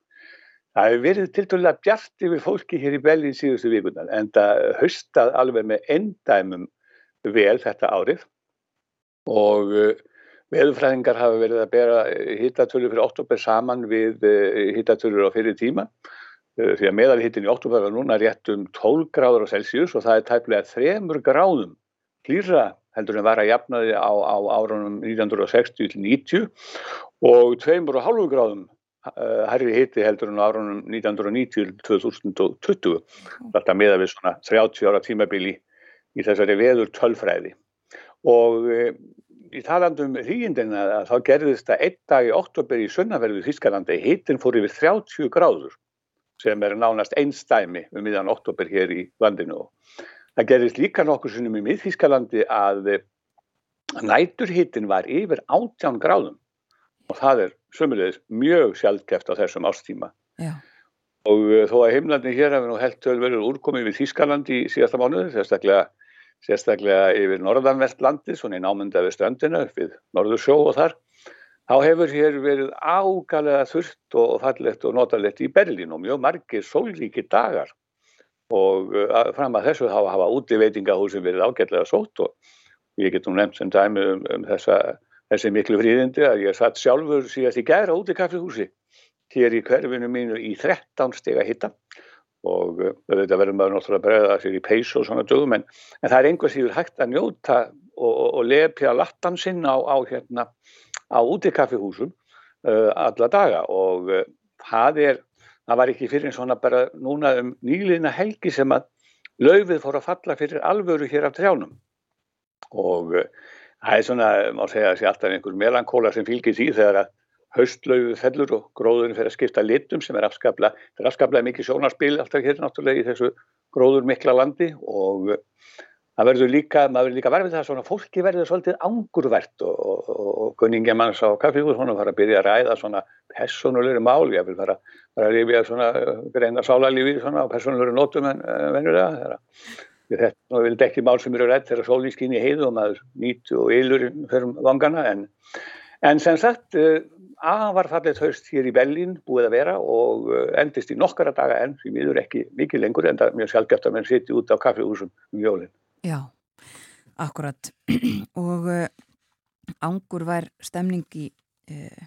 Það hefur verið tildulega bjart yfir fólki hér í Belgín síðustu vikunar en það haustað alveg með endæmum vel þetta árið. Og uh, veðurfræðingar hafa verið að bera hittatölu fyrir oktober saman við uh, hittatölur á fyrir tíma. Því að meðalhittin í oktober var núna rétt um 12 gráður á Celsius og það er tæplega 3 gráðum hlýra heldur en var að jafnaði á, á árunum 1960-90 og 2,5 gráðum herri hitti heldur en á árunum 1990-2020 þetta meða við svona 30 ára tímabili í þessari veður tölfræði og e, í talandum hríindina þá gerðist það einn dag í oktober í sunnaverðu Þískalandi hittin fór yfir 30 gráður sem er nánast einstæmi um miðan oktober hér í landinu. og það gerðist líka nokkur sinnum í miðþískalandi að næturhittin var yfir 18 gráðum og það er sömulegis mjög sjálfgeft á þessum ástíma. Já. Og uh, þó að heimlandin hér hefur nú held verið úrkomið við Þískaland í síðasta mánuði, sérstaklega, sérstaklega yfir norðanvert landi, svona í námynda við strandina, við norðursjó og þar, þá hefur hér verið ágalega þurft og fallegt og notalegt í Berlín og mjög margir sólríki dagar og uh, fram að þessu hafa, hafa úti veitingahúsin verið ágætlega sótt og ég get nú nefnt sem dæmi um, um þessa þessi miklu fríðindi að ég satt sjálfur síðast í gæra út í kaffihúsi hér í hverfinu mínu í 13 steg að hitta. Og þetta verður maður náttúrulega bregða sér í peys og svona dögum en, en það er einhvers síður hægt að njóta og, og, og lepja lattan sinn á, á, hérna, á út í kaffihúsum uh, alla daga. Og uh, það er, það var ekki fyrir en svona bara núna um nýliðna helgi sem að laufið fór að falla fyrir alvöru hér af trjánum. Og uh, Það er svona, má segja sé alltaf einhver melankóla sem fylgir því þegar að haustlaugu fellur og gróðurinn fyrir að skipta litum sem er afskaplega, það er afskaplega mikið sjónarspil alltaf hér náttúrulega í þessu gróður mikla landi. Og það verður líka, maður verður líka verfið það svona fólki verður svolítið angurvert og, og, og kunningi manns á kaffíhús hún fara að byrja að ræða svona personulegri mál, ég vil fara, að rifja svona greina sálarlífi svona á personulegri nótum en venjulega þegar Þetta vildi ekki mál sem eru rætt þegar í heiðu og maður nýtt og ylur fyrir vangana en, en sem sagt afar fallið haust hér í Bellín búið að vera og endist í nokkara daga en því miður ekki mikið lengur en það er mjög sjálfgeft að mann sitja út á kaffihúsum um jólinn. Já, akkurat og uh, ángur var stemning í, uh,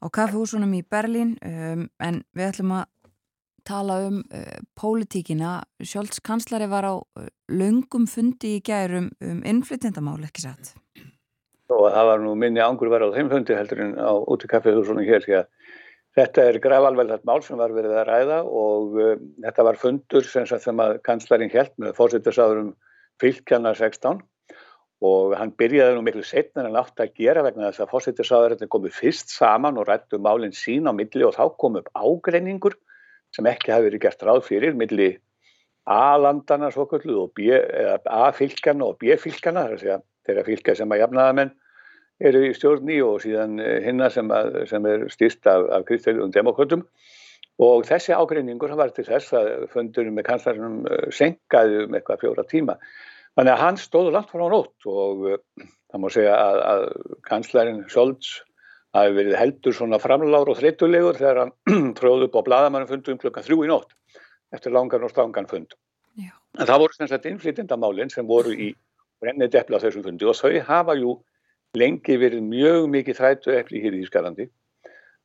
á kaffihúsunum í Berlín um, en við ætlum að tala um uh, pólitíkina. Sjólds kanslari var á löngum fundi í gærum um innflytjandamál, ekki satt? Og það var nú minni ángur var á þeim fundi heldur en á út í kaffehúsunum hér því að þetta er grafalveldat mál sem var verið að ræða og uh, þetta var fundur sem sem að kanslarin held með fórsettarsáðurum fylgjanna 16 og hann byrjaði nú miklu setna en átt að gera vegna þess að fórsettarsáðurinn komið fyrst saman og rættu málinn sín á milli og þá kom upp ágreiningur sem ekki hafi verið gert ráð fyrir milli A-landana svoköldu og A-fylgjana og B-fylgjana þeirra fylgja sem að jafnaðamenn eru í stjórni og síðan hinna sem, að, sem er styrst af, af kristalum demokratum og þessi ágreiningur var til þess að fundurinn með kanslarinn senkaði um eitthvað fjóra tíma þannig að hann stóðu langt frá nótt og það má segja að, að kanslarinn Það hefur verið heldur svona framlár og þreytulegur þegar hann tróði upp á bladamannfundu um klukkan þrjú í nótt eftir langan og stangan fund. Já. En það voru sem sagt innflytindamálinn sem voru í brennið deppla á þessum fundi og þau hafa jú lengi verið mjög mikið þrætu eppli hér í Ískalandi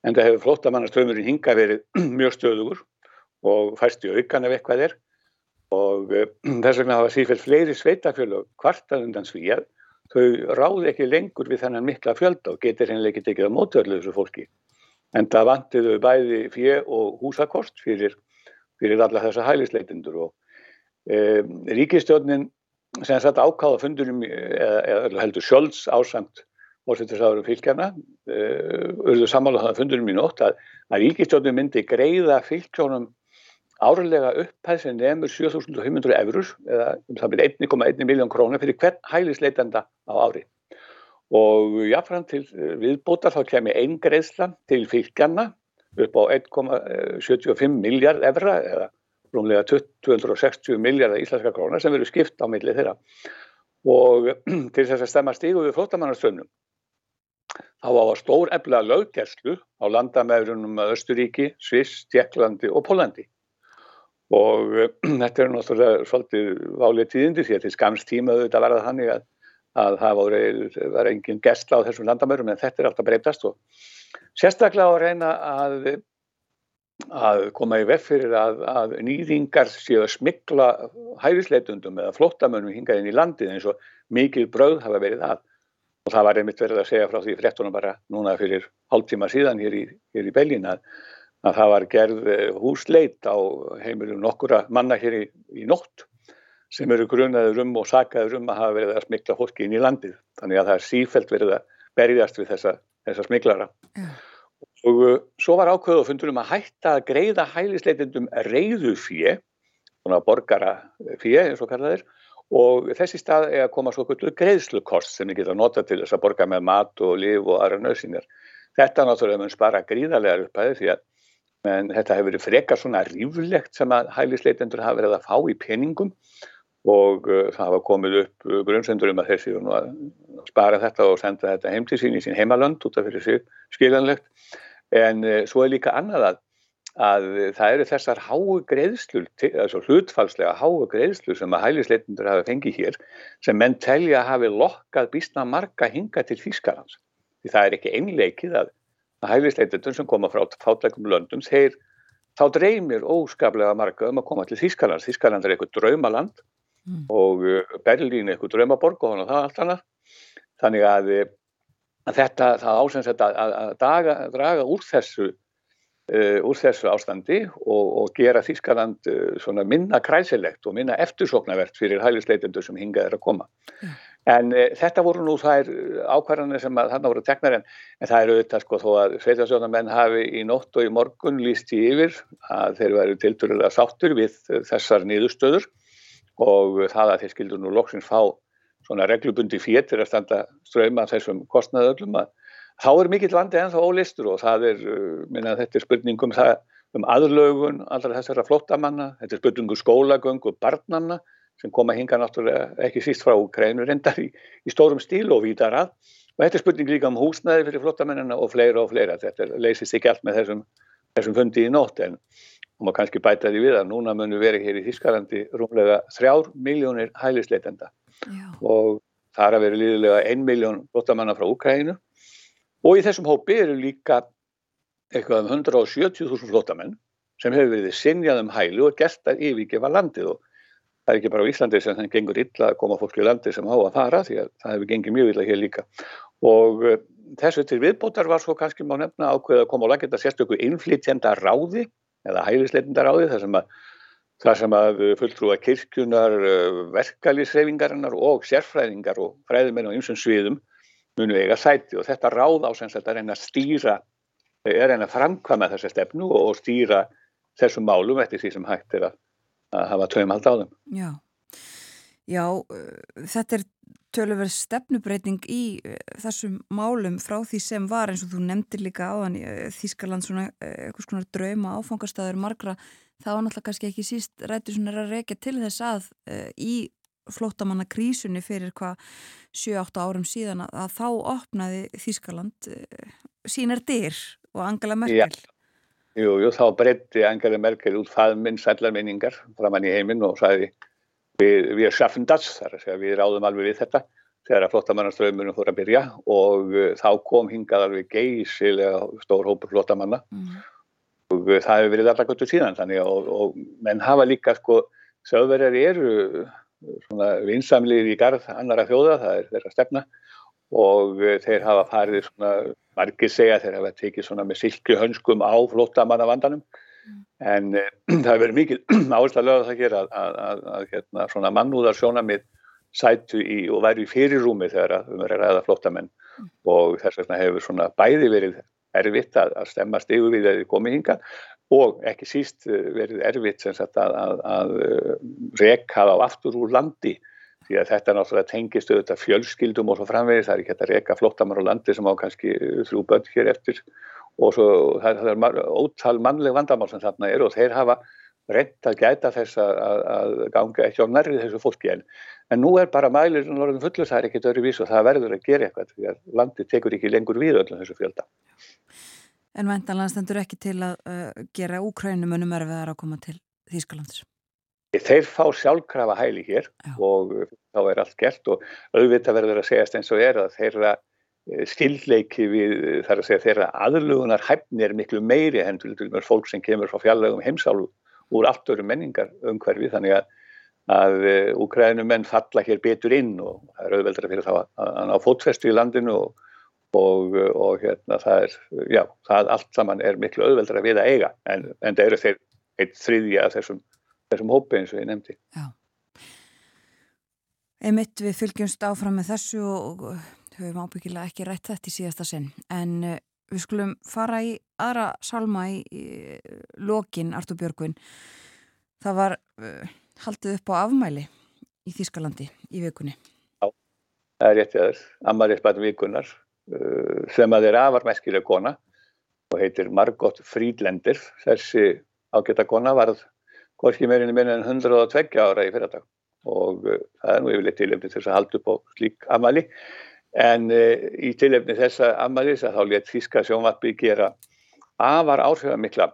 en það hefur flóttamannaströymurinn hinga verið mjög stöðugur og fæst í aukan ef eitthvað er og uh, þess vegna hafa sífælt fleiri sveitafjölu kvartað undan svíjað þau ráði ekki lengur við þennan mikla fjölda og getur hennilega ekki tekið á mótverlu þessu fólki. En það vantiðu bæði fjö og húsakost fyrir, fyrir alla þessa hælisleitindur og e, ríkistjórnin sem satt ákáða fundurum eða, eða heldur sjálfs ásamt fórsettisáðurum fylgjana uh, urðu samála það fundurum í nótt að, að ríkistjórnum myndi greiða fylgjónum árlega upphæð sem nefnur 7500 eurur eða um það byrja 1,1 miljón krónar fyrir hvern hælisleitenda á ári. Og jáfnfram til viðbótar þá kemur einn greiðsla til fylgjana upp á 1,75 miljard evra eða rúmlega 260 miljardar íslenska krónar sem verður skipt á milli þeirra. Og til þess að stemma stígu við flótamannarströmmnum þá á að stór efla löggerslu á landamæðurunum að Östuríki, Sviss, Tjekklandi og Pólandi og þetta er náttúrulega svolítið válið tíðindi því að til skams tíma auðvitað verða þannig að, að það var, engin gestla á þessum landamærum en þetta er alltaf breytast og sérstaklega á að reyna að að koma í vef fyrir að, að nýðingar séu að smikla hæfisleitundum eða flottamönnum hingað inn í landið eins og mikið brauð hafa verið að. Og það var einmitt verið að segja frá því fréttunum bara núna fyrir hálftíma síðan hér í, í Belgin að, að það var gerð húsleit á heimilum nokkura manna hér í, í nótt sem eru grunaður um og sakaður um að hafa verið að smikla fólki inn í landið. Þannig að það er sífælt verið að berjast við þessa, þessa smiklara yeah. Og uh, svo var ákveðu og fundur um að hætta að greiða hælisleitindum reyðu fjö svona borgara fjö eins og kallaðir og þessi stað er að koma svo kvöldu greiðslukost sem við getum að nota til þess að borga með mat og liv og aðra nöðsynjar. Þetta náttúrulega mun spara gríðarlegar upphæði því að menn, þetta hefur verið frekar svona ríflegt sem að hælisleitendur hafa verið að fá í peningum og uh, það hafa komið upp uh, grunnsendur um að þeir séu nú að spara þetta og senda þetta heim til sín í sín heimalönd út af fyrir sig skiljanlegt en uh, svo er líka annað að að það eru þessar háu greiðslur, altså hlutfalslega háu greiðslur sem að hælisleitundur hafa fengið hér sem menn telja að hafi lokkað býstna marga hinga til Þýskalands. Því það er ekki einleikið að hælisleitundur sem koma frá fátleikum löndum, þeir þá dreymir óskaplega marga um að koma til Þýskalands. Þýskaland er eitthvað draumaland mm. og uh, Berlín er eitthvað draumaborg og það allt annað. Þannig að, að þetta, það ásens að, að, að daga, draga úr þessu Uh, úr þessu ástandi og, og gera Þískaland uh, minna kræsilegt og minna eftirsoknavert fyrir hælisleitendur sem hingað er að koma. Mm. En uh, þetta voru nú þær ákvarðanir sem þarna voru teknar en, en það eru þetta sko þó að sveitasjónamenn hafi í nótt og í morgun líst í yfir að þeir veru tildurulega sáttur við þessar niðurstöður og það að þeir skildur nú loksins fá svona reglubundi fétir að standa ströyma þessum kostnaðöllum að þá er mikill vandi ennþá ólistur og það er, uh, minna þetta er spurningum það, um aðlögun allra þessara flottamanna, þetta er spurningum skólagöngu barnanna sem koma hinga náttúrulega ekki síst frá Ukraínu reyndar í, í stórum stíl og vítar að. Og þetta er spurning líka um húsnæði fyrir flottamennina og fleira og fleira, þetta leysist ekki allt með þessum, þessum fundi í nótt en og maður kannski bæta því við að núna munum verið hér í Þískalandi rúmlega þrjár miljónir hælisleitenda Já. og það er að vera líðilega ein miljón flottamanna frá Ukraínu Og í þessum hópi eru líka eitthvað um 170.000 flótamenn sem hefur verið sinjað um hælu og gert að yfirgefa landið og það er ekki bara á Íslandi sem það gengur illa að koma fólk í landi sem á að fara því að það hefur gengið mjög illa hér líka. Og þessu til viðbótar var svo kannski má nefna ákveð að koma á lagenda sérstöku innflytjenda ráði eða hælisleitenda ráði þar sem að, þar sem að fulltrúa kirkjunar, uh, verkalýsreifingarinnar og sérfræðingar og fræðumenn á ymsum sviðum munu eiga sæti og þetta ráð á sem sagt að reyna að stýra, er að reyna að framkvæma þessa stefnu og stýra þessum málum eftir því sem hægt er að, að hafa töfumhald á þeim. Já, Já þetta er tölurverð stefnubreiting í þessum málum frá því sem var eins og þú nefndir líka á þann Þískaland svona eitthvað svona drauma áfangastæður margra, var náttúrulega kannski ekki síst rættur svona að reykja til þess að í flótamanna krísunni fyrir hvað 7-8 árum síðan að, þá opnaði Þískaland sínar dyr og Angela Merkel. Já. Jú, jú, þá breytti Angela Merkel út faðminn sællarminningar framann í heiminn og sagði við, við schaffen das, þar að segja við ráðum alveg við þetta þegar að flottamannaströymmunum fór að byrja og uh, þá kom hingað alveg geysilega stór hópur flottamanna mm. og uh, það hefur verið allar gottur síðan þannig og, og menn hafa líka sko, sögverðar eru svona vinsamlir í garð annara þjóða, það er þeirra stefna. Og eh, þeir hafa farið svona, margir segja þeir hafa tekið svona með silki hönskum á flóttamanna vandanum en e, það hefur verið mikið áherslu að lögða það hér að, að, að, að hérna, svona mannúðar sjónamið sætu í og væri í fyrirrúmi þegar að um er að ræða flóttamenn. Og þess vegna hefur svona bæði verið erfitt að, að stemma stigu við þegar þið komið hinga og ekki síst eh, verið erfitt sem sagt að, að, að eh, reka þá aftur úr landi. Því að þetta náttúrulega tengist auðvitað fjölskyldum og svo framvegis, það er ekki að reka flottamar á landi sem á kannski þrjú börn hér eftir og svo það, það er ótal mannleg vandamál sem þarna eru og þeir hafa reynd að gæta þess að, að ganga ekki á nærrið þessu fólki en, en nú er bara mælir norðum fullu, það er ekkit öðru vís og það verður að gera eitthvað því að landi tekur ekki lengur við öllum þessu fjölda. En væntanlega stendur ekki til að uh, gera úkrænumönum erfiðar að koma til Þýskalands. Þeir fá sjálfkrafa hæli hér Já. og þá er allt gert og auðvitað verður að segjast eins og er að þeirra skildleiki við þar að segja þeirra aðlugunar hæfni er miklu meiri hendur til mjög fólk sem kemur frá fjarlagum heimsálu úr allt öru menningar umhverfi þannig að, að úkrænumenn falla hér betur inn og það er auðveldra fyrir þá að, að ná fótfestu í landinu og og, og hérna það er, já, það allt saman er miklu auðveldra við að eiga en, en það eru þeir eitt þriðja af þessum, þessum hópi eins og ég nefndi. Já. Einmitt við fylgjumst áfram með þessu og höfum ábyggilega ekki rætt þetta í síðasta sinn en uh, við skulum fara í aðra salma í, í lokin Artur Björgvin. Það var uh, haldið upp á afmæli í Þískalandi í vikunni. Já, það er réttið aður. Amarið spætum vikunar Eh, sem að er afarmerkileg kona og heitir Margot Friedlander þessi ágæta kona varð hvorki meirinni minna en 102 ára í fyrirtag og uh, það er nú yfirleitt tilefni til þess að halda upp á slík amali en uh, í tilefni þessa amalis að þá létt Þíska sjónvarpi gera afar áhrifamikla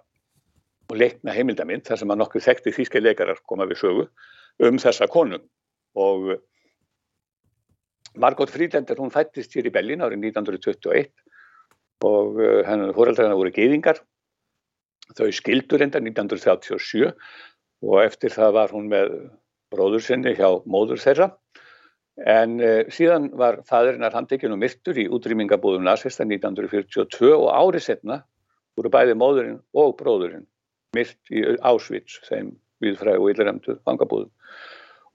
og leikna heimildamind þar sem að nokkuð þekkti Þíska leikarar koma við sögu um þessa konum og Margot Friedlander, hún fættist hér í Bellin árið 1921 og uh, hennar fóreldrarna voru geyðingar. Þau skildur enda 1937 og eftir það var hún með bróður sinni hjá móður þeirra. En uh, síðan var fæðurinnar handekinn og myrtur í útrýmingabúðum nazista 1942 og árið setna voru bæði móðurinn og bróðurinn myrt í Auschwitz, þeim viðfræð og yllaremtu fangabúðum.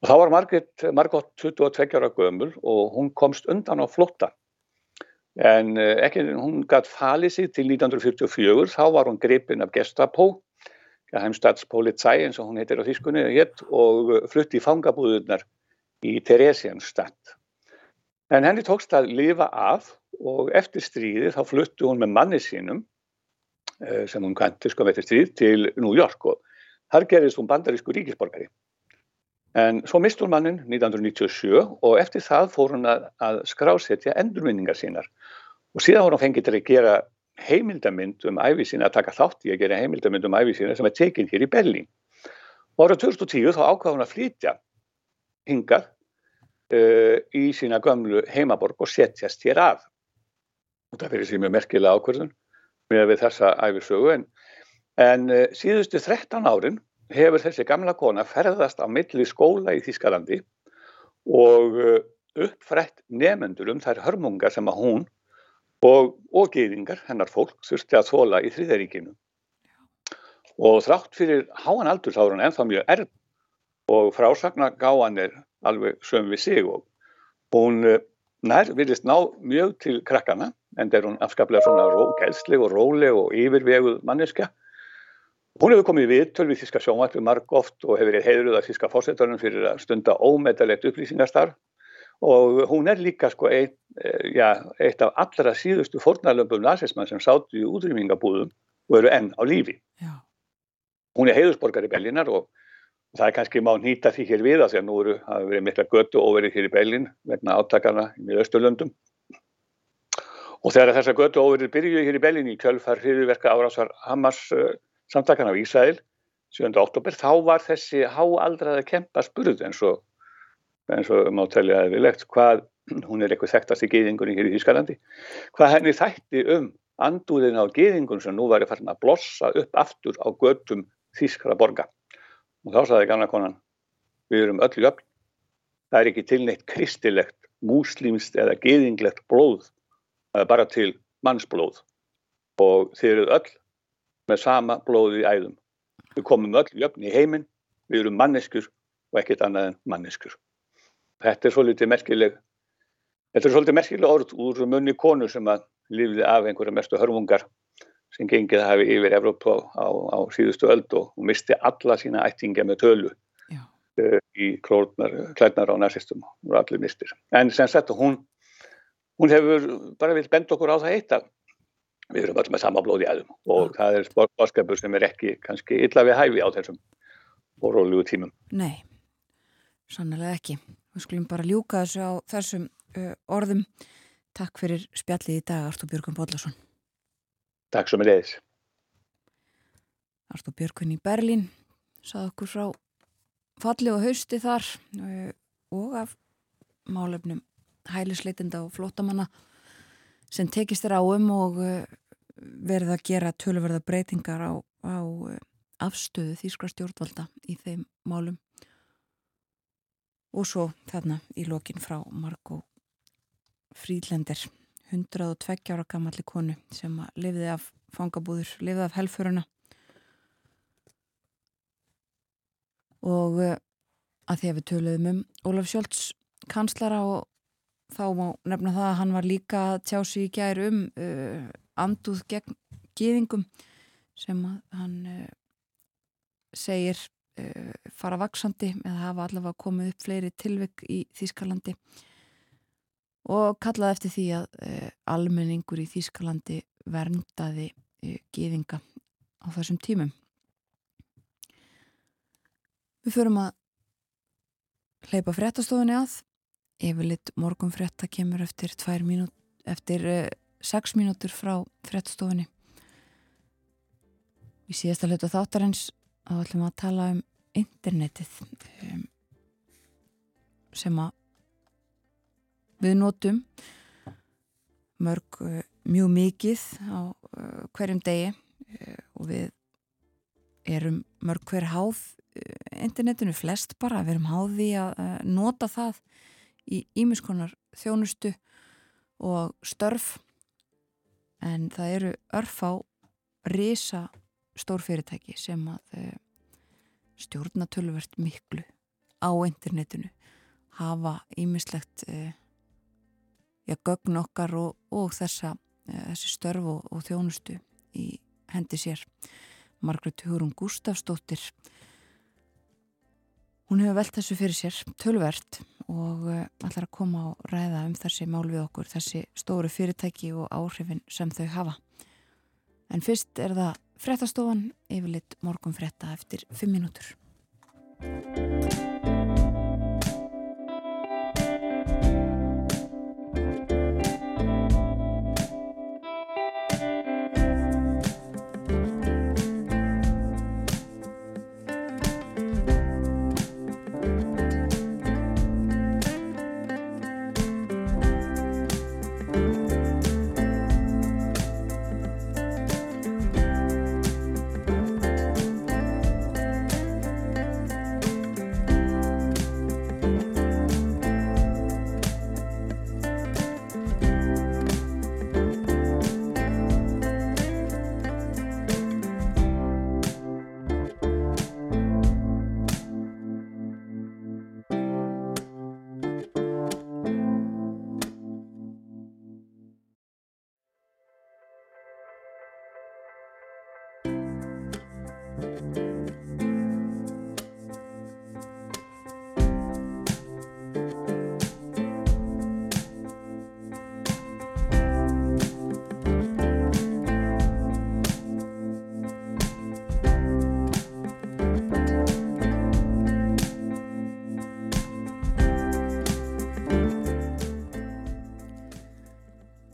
Og þá var Margot, Margot 22 ára gömul og hún komst undan á flotta. En eh, ekki, hún gætt falið sig til 1944, þá var hún gripin af Gestapo, heimstatspolizei eins og hún heitir á þýskunni, hétt, og flutti í fangabúðunar í Theresienstadt. En henni tókst að lifa af og eftir stríði þá fluttu hún með manni sínum, eh, sem hún kanti sko eftir stríð, til New York og þar gerist hún bandarísku ríkisborgari. En svo mistur mannin 1997 og eftir það fór hún að, að skrásetja endurvinningar sínar og síðan voru hún fengið til að gera heimildamind um æfi sína, að taka þátt í að gera heimildamind um æfi sína sem er tekinn hér í Berlín. Og ára 2010 þá ákvaði hún að flytja hingað uh, í sína gömlu heimaborg og setjast hér af. Og það fyrir sér mjög merkilega ákvörðun með þessa æfisögu en, en uh, síðustu 13 árin hefur þessi gamla kona ferðast á milli skóla í Þískalandi og uh, uppfrætt nefendur um þær hörmungar sem að hún og, og geyðingar hennar fólk þurfti að þóla í þriðaríkinu. Og þrátt fyrir háan aldur þá er hún ennþá mjög erð og frásagna gáan er alveg söm við sig og hún uh, nær vilist ná mjög til krakkana en er hún afskaplega svona gæðsleg og róleg og yfirveguð manneska Hún hefur komið við tölvið Þíska sjónvarpi marg oft og hefur heiðruð af Þíska fórsetarinn fyrir að stunda ómetalegt upplýsingarstarf og hún er líka sko eitt, eh, ja, eitt af allra síðustu fórnarlömpum nazismann sem sátt í útrýmingabúðum og eru enn á lífi. Já. Hún er heiðusborgar í Bellinar og það er kannski má nýta því hér við að því að nú eru að verið mikla götu óverið hér í Bellin vegna átakana í Östurlöndum. Og þegar þessa götu óverið byrjuði hér í Bellin í kjölfar hriðverka árásvar Hamas uh, samtakana á Ísæl 7. oktober, þá var þessi háaldraði kempa spurð eins og, eins og má telja eðlilegt hvað, hún er eitthvað þekktast í geyðingunni hér í Ískalandi, hvað henni þætti um andúðin á geyðingun sem nú var að að blossa upp aftur á göttum Þískara borga. Og þá saði gamla konan, við erum öll öll það er ekki til neitt kristilegt, múslimst eða geðinglegt blóð, það er bara til mannsblóð og þeir eru öll með sama blóði í æðum. Við komum öll jöfn í heiminn, við erum manneskur og ekkert annað en manneskur. Þetta er svolítið merkileg, þetta er svolítið merkileg orð úr munni konu sem að lifði af einhverja mestu hörmungar sem gengið hafi yfir Evrópa á, á síðustu öld og, og misti alla sína ættinga með tölu uh, í klórnar, klædnar á næsistum og allir mistir. En sem sagt hún, hún hefur bara vilt benda okkur á það eitt að við erum öll með sama blóð í aðum og það er boskapur sem er ekki kannski illa við hæfi á þessum orðlugu tímum. Nei, sannlega ekki. Við skulum bara ljúka þessu á þessum uh, orðum. Takk fyrir spjallið í dag, Artur Björgun Bóllarsson. Takk svo með leiðis. Artur Björgun í Berlín sað okkur frá falli og hausti þar uh, og af málefnum hælisleitenda og flottamanna sem tekist þér á um og uh, verið að gera töluverða breytingar á, á uh, afstöðu þýskra stjórnvalda í þeim málum og svo þarna í lokin frá Margo Frídlender 102 ára gammalli konu sem lifði af fangabúður, lifði af helfuruna og uh, að því að við töluðum um Ólaf Sjólds kanslara og þá má nefna það að hann var líka að tjá sig í gær um uh, anduð gegn gýðingum sem hann uh, segir uh, fara vaksandi eða hafa allavega komið upp fleiri tilvik í Þýskalandi. og kallaði eftir því að uh, almenningur í Þýskalandi verndaði uh, gýðinga á þessum tímum. Við förum að hleypa fréttastofunni að yfirleitt morgun frétta kemur eftir, mínút, eftir uh, sex mínútur frá fréttastofunni í síðasta hlutu þáttarins þá ætlum við að tala um internetið sem að við notum mörg uh, mjög mikið á uh, hverjum degi uh, og við erum mörg hver háð internetinu flest bara, við erum háði að nota það í ímiskonar þjónustu og störf. En það eru örf á risa stórfyrirtæki sem að stjórna tölvert miklu á internetinu hafa ímislegt já, gögn okkar og, og þessa, þessi störf og, og þjónustu í hendi sér. Margret Hugrún Gustafsdóttir hún hefur velt þessu fyrir sér tölvert og ætlar að koma og ræða um þessi mál við okkur þessi stóru fyrirtæki og áhrifin sem þau hafa. En fyrst er það frettastofan yfirleitt morgun fretta eftir 5 minútur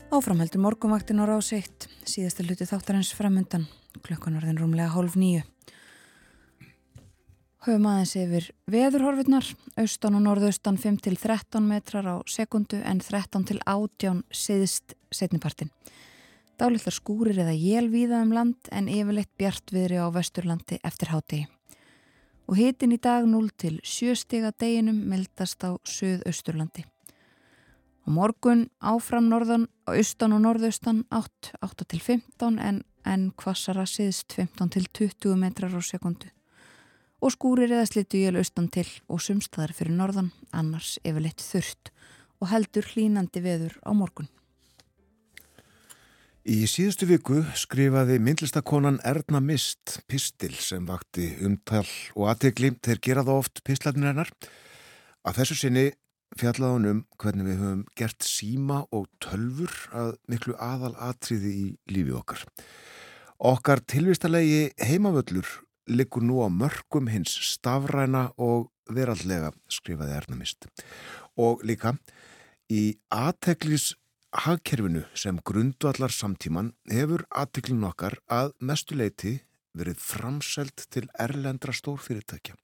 Áframheldur morgunvaktin á rás 1, síðasta hluti þáttarins framundan, klukkanarðin rúmlega hálf nýju. Höfum aðeins yfir veðurhorfurnar, austan og norðaustan 5-13 metrar á sekundu en 13 til 18 siðst setnipartin. Dálittar skúrir eða jélvíða um land en yfirleitt bjart viðri á vesturlandi eftir hátegi. og hitin í dag 0 til 7 stiga deginum meldast á Suðausturlandi. Og morgun áfram norðan austan og norðaustan 8, 8 til 15 en, en kvassara síðst 15 til 20 metrar á sekundu. Og skúrir eða slitu jél austan til og sumstaðar fyrir norðan, annars yfirleitt þurft og heldur hlínandi veður á morgun. Í síðustu viku skrifaði myndlistakonan Erna Mist pistil sem vakti umtal og aðtegli þeir gera það oft pistlarnir hennar. Að þessu sinni fjallaði hún um hvernig við höfum gert síma og tölfur að miklu aðal atriði í lífi okkar. Okkar tilvistalegi heimavöllur liggur nú á mörgum hins stafræna og verallega skrifaði Erna Mist. Og líka í aðteglis hagkerfinu sem grundvallar samtíman hefur aðteklin okkar að mestuleiti verið framselt til erlendra stórfyrirtækja.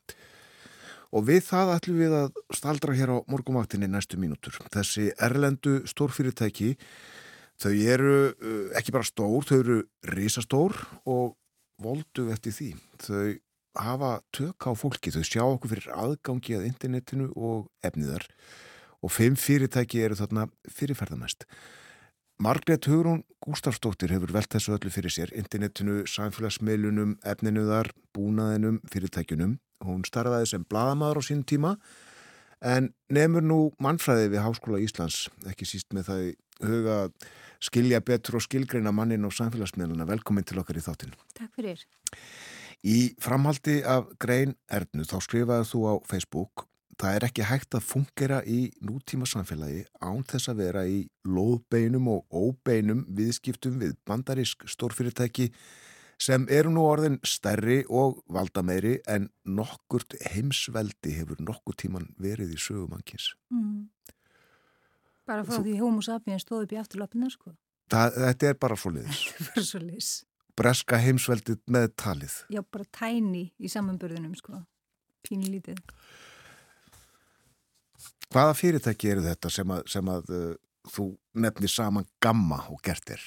Og við það ætlum við að staldra hér á morgumvaktinni næstu mínútur. Þessi erlendu stórfyrirtæki, þau eru uh, ekki bara stór, þau eru risastór og voldu eftir því. Þau hafa tök á fólki, þau sjá okkur fyrir aðgangi að internetinu og efniðar og fimm fyrirtæki eru þarna fyrirferðamæst. Margrét Hugrún Gústafsdóttir hefur velt þessu öllu fyrir sér, internetinu, samfélagsmeilunum, efninuðar, búnaðinum, fyrirtækjunum. Hún starfaði sem bladamadur á sínum tíma en nefnur nú mannfræði við Háskóla Íslands, ekki síst með það huga skilja betur og skilgreina mannin og samfélagsmeiluna. Velkomin til okkar í þáttinu. Takk fyrir. Í framhaldi af Grein Ernu þá skrifaði þú á Facebook Það er ekki hægt að fungera í nútíma samfélagi án þess að vera í loðbeinum og óbeinum viðskiptum við bandarísk stórfyrirtæki sem eru nú orðin stærri og valdameiri en nokkurt heimsveldi hefur nokkur tíman verið í sögumankins. Mm. Bara frá Þú... því homo sapiens stóð upp í afturlöpina, sko. Það, þetta er bara svo er bara svo liðis. Breska heimsveldið með talið. Já, bara tæni í samanbörðunum, sko. Pínlítið. Hvaða fyrirtæki eru þetta sem að, sem að uh, þú nefnir saman gamma og gert er?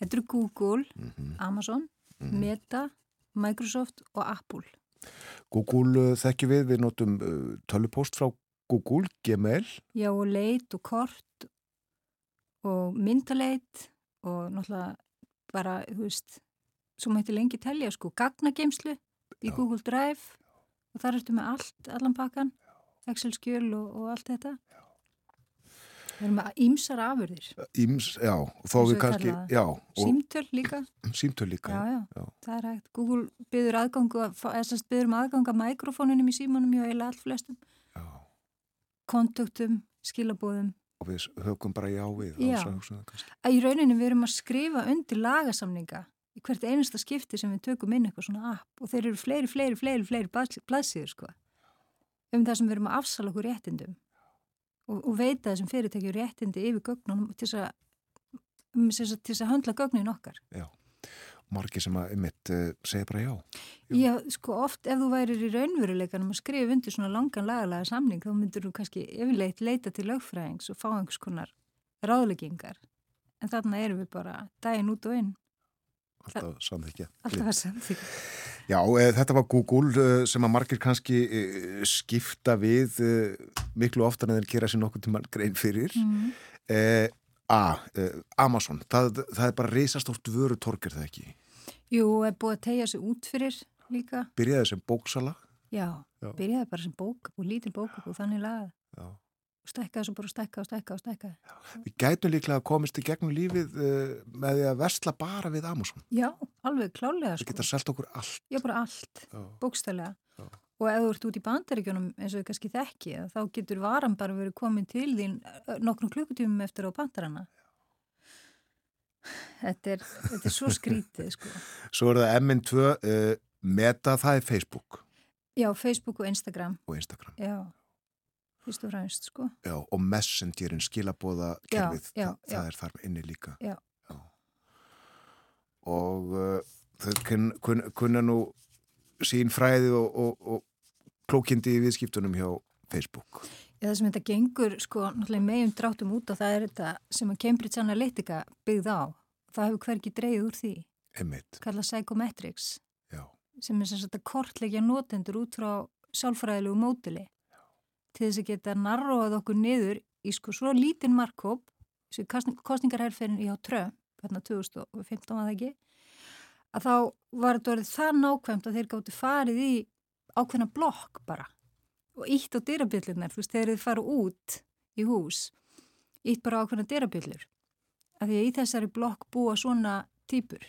Þetta eru Google, mm -hmm. Amazon, mm. Meta, Microsoft og Apple. Google uh, þekkjum við, við notum uh, tölupost frá Google, Gmail. Já og leit og kort og myndaleit og náttúrulega bara, þú veist, svo mætti lengi telja sko, gagnageimslu í Já. Google Drive og þar ertu með allt, allan pakkan. Excel-skjöl og, og allt þetta Við erum með ímsar afurðir. Íms, já, þó við kannski já, Símtöl líka. Símtöl líka já, já, já, það er hægt. Google byður aðgangu eðsast byður um aðganga mikrofónunum í símanum hjá eila allt flestum kontuktum, skilabóðum og við höfum bara já við Já, að í rauninni við erum að skrifa undir lagasamninga í hvert einasta skipti sem við tökum inn eitthvað svona app og þeir eru fleiri, fleiri, fleiri, fleiri blaðsíður sko. Um það sem við erum að afsala okkur réttindum og, og veita þessum fyrirtækju réttindi yfir gögnunum til þess að, til að handla gögnin okkar. Já, margi sem að ymitt uh, eh, segja bara já. já. Já, sko oft ef þú værir í raunveruleikanum að skrifa undir svona langan lagalega samning þá myndur þú kannski yfirleitt leita til lögfræðings og fá einhvers konar ráðleggingar en þarna erum við bara daginn út og inn. Alltaf samþykja. Alltaf samþykja. Já, e, þetta var Google e, sem að margir kannski e, skipta við miklu oftan en þeir kera sér nokkur tíma grein fyrir. Mm. A, Amazon, það, það er bara reysastórt vöru torkir það ekki? Jú, er búið að tegja sér út fyrir líka. Byrjaði sem bóksala? Já, Já. byrjaði bara sem bók og lítil bók og þannig lagað. Já stækkaði svo bara stækkaði og stækkaði og stækkaði. Við gætum líklega að komast í gegnum lífið uh, með því að versla bara við Amazon. Já, alveg klálega. Við sko. getum selgt okkur allt. Já, bara allt, bókstælega. Og ef þú ert út í bandaríkjónum eins og við kannski þekki, þá getur varan bara verið komin til þín nokkrum klukkutímum eftir á bandarana. Þetta er, þetta er svo skrítið, sko. Svo er það MN2, uh, Meta, það er Facebook. Já, Facebook og Instagram. Og Instagram. Já fyrst og fremst sko. Já, og messengerin skilabóða kerfið, já, já, það, það er þar inni líka. Já. Og uh, þau kunna kun, kun, nú sín fræði og, og, og klókindi í viðskiptunum hjá Facebook. Já, það sem þetta gengur sko meðum drátum út og það er þetta sem að Cambridge Analytica byggð á. Það hefur hverki dreyð úr því. Einmitt. Kalla psychometrics. Já. sem er sem sagt að kortleggja notendur út frá sálfræðilegu mótili til þess að geta narroað okkur niður í sko svo lítinn markkóp sem kostningarherferðin í á Trump hérna 2015 var það ekki að þá var þetta orðið það nákvæmt að þeir gáttu farið í ákveðna blokk bara og ítt á dyrabjöllunar, þú veist, þegar þið fara út í hús, ítt bara ákveðna dyrabjöllur að því að í þessari blokk búa svona týpur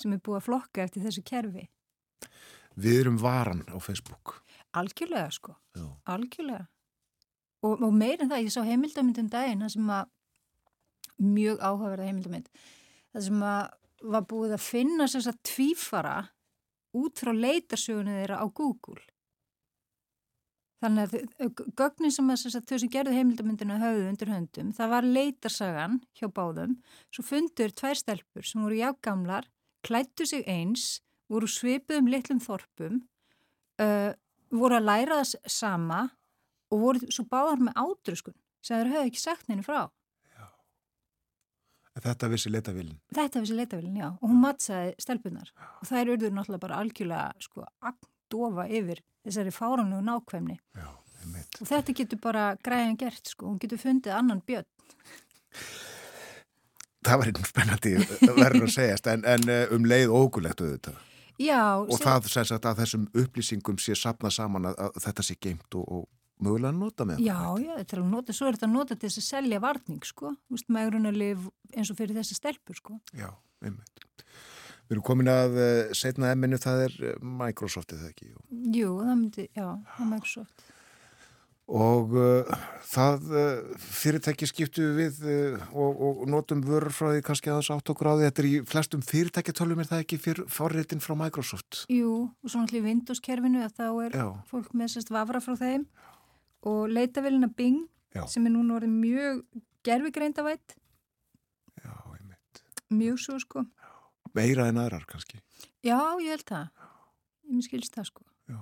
sem er búið að flokka eftir þessu kerfi Við erum varan á Facebook. Algjörlega sko, Já. algjörlega. Og, og meir en það, ég sá heimildamyndum daginn það sem að mjög áhugaverða heimildamynd það sem að var búið að finna þess að tvífara út frá leitarsögunni þeirra á Google. Þannig að gögnin sem, að, þau sem gerðu heimildamyndina höfðu undir höndum, það var leitarsagan hjá báðum, svo fundur tvær stelpur sem voru jágamlar klættu sig eins, voru svipuðum litlum þorpum uh, voru að læra það s- sama og voru svo báðar með átröskun sem þeir höfðu ekki sagt henni frá Þetta vissi leitavillin. Þetta vissi leitavélin, já, og hún mattsaði stelpunar og þær urður náttúrulega bara algjörlega sko agdofa yfir þessari fáránlegu nákvæmni Já, og þetta getur bara græðan gert sko, hún getur fundið annan björn. Það var einn spennandi verður að segjast, en, en eh, um leið ógulegt auðvitað. Já, Og sem- það sem sagt að þessum upplýsingum sé sapnað saman að, að þetta sé geimt og, og mögulega nota með. Já, já, þetta er að nota, svo er þetta að nota til þess að selja varning, sko, megrunarlif eins og fyrir þessa stelpur, sko. Já, einmitt. Við erum komin að uh, setna emminu, það er eh, Microsoftið það ekki. Jú, það myndi, já, það er Microsoft. Og uh, það uh, fyrirtæki skiptu við uh, og, og notum vörur frá því kannski aðeins átt á því. Þetta er í flestum fyrirtækitölum er það ekki fyrir forritin frá Microsoft. Jú, og svo náttúrulega í Windows-kerfinu að þá er Já. fólk með sérst vafra frá þeim og leitavélina Bing Já. sem er núna orðið mjög gerfigreyndavætt. Já, einmitt. Mjög svo, sko. Meira en aðrar kannski. Já, ég held það. Ég mér skilst það, sko. Já.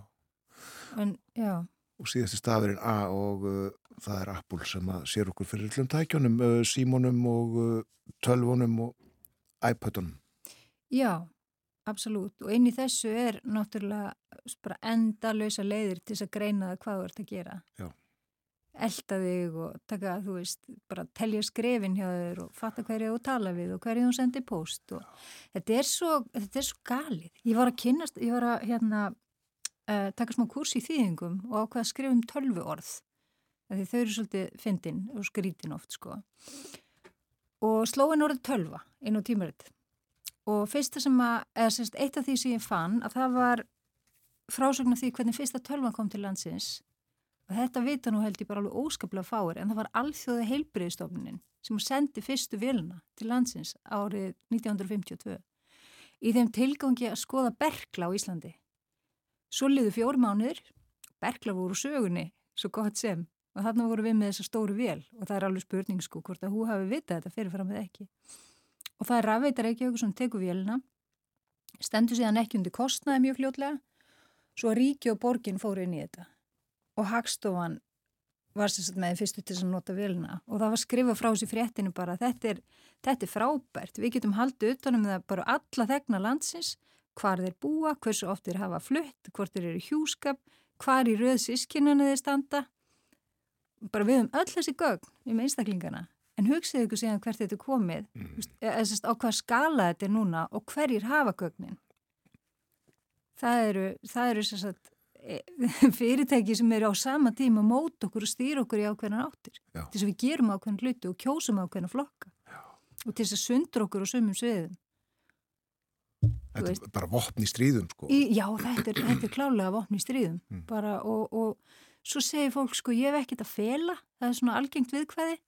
En, já, Og síðasti stafurinn A og uh, það er Apple sem að sér okkur fyrir öllum tækjónum, uh, símónum og uh, tölvunum og iPadunum. já, absolutt. Og inn í þessu er náttúrulega bara endalösa leiðir til þess að greina það hvað þú ert að gera. Já. Elta þig og taka, þú veist, bara telja skrefin hjá þér og fatta hverju þú tala við og hverju þú sendir post og þetta er svo, þetta er svo galið. Ég var að kynnast, ég var að hérna uh, taka smá kurs í þýðingum og ákveða að skrifa um tölvu orð. Því þau eru svolítið fyndin og skrítin oft, sko. Og slóin orðið tölva inn á tímaritt. Og fyrsta sem að, eða sérst, eitt af því sem ég fann að það var frásögn af því hvernig fyrsta tölvan kom til landsins og þetta vita nú held ég bara alveg óskaplega fáir en það var alþjóða heilbriðstofnunin sem sendi fyrstu vilna til landsins árið 1952 í þeim tilgangi að skoða berkla á Íslandi. Svo liðu fjóri mánuður, berkla voru sögunni, svo gott sem. Og þarna voru við með þessa stóru vél. Og það er alveg spurning sko hvort að hú hafi vitað þetta fyrirfram eða ekki. Og það er rafveitar ekki okkur sem tekur vélina, stendur síðan ekki undir kostnaði mjög fljótlega, svo að ríki og borgin fóru inn í þetta. Og Hagstofan var sagt með fyrstu til að nota vélina. Og það var skrifað frá þessi fréttinu bara þetta er, þetta er frábært, við getum haldið utanum það bara alla þegna landsins hvar þeir búa, hversu oft þeir hafa flutt, hvort þeir eru hjúskap, hvar í röð sískinuna þeir standa bara við um öll þessi gögn um einstaklingana en hugsið ykkur síðan hvert þetta er komið mm. eða sérst á hvað skala þetta er núna og hverjir hafa gögnin það eru, það eru sagt e, fyrirtæki sem eru á sama tíma mót okkur og stýra okkur í ákveðnar áttir Já. til þess að við gerum ákveðnar hluti og kjósum ákveðnar flokka Já. og til þess að sundur okkur á sumum sviðum Þetta er bara vopn í stríðum, sko. Í, já, þetta er, þetta er klálega vopn í stríðum Mm. bara og, og svo segir fólk sko ég hef ekkert að fela, það er svona algengt viðkvæði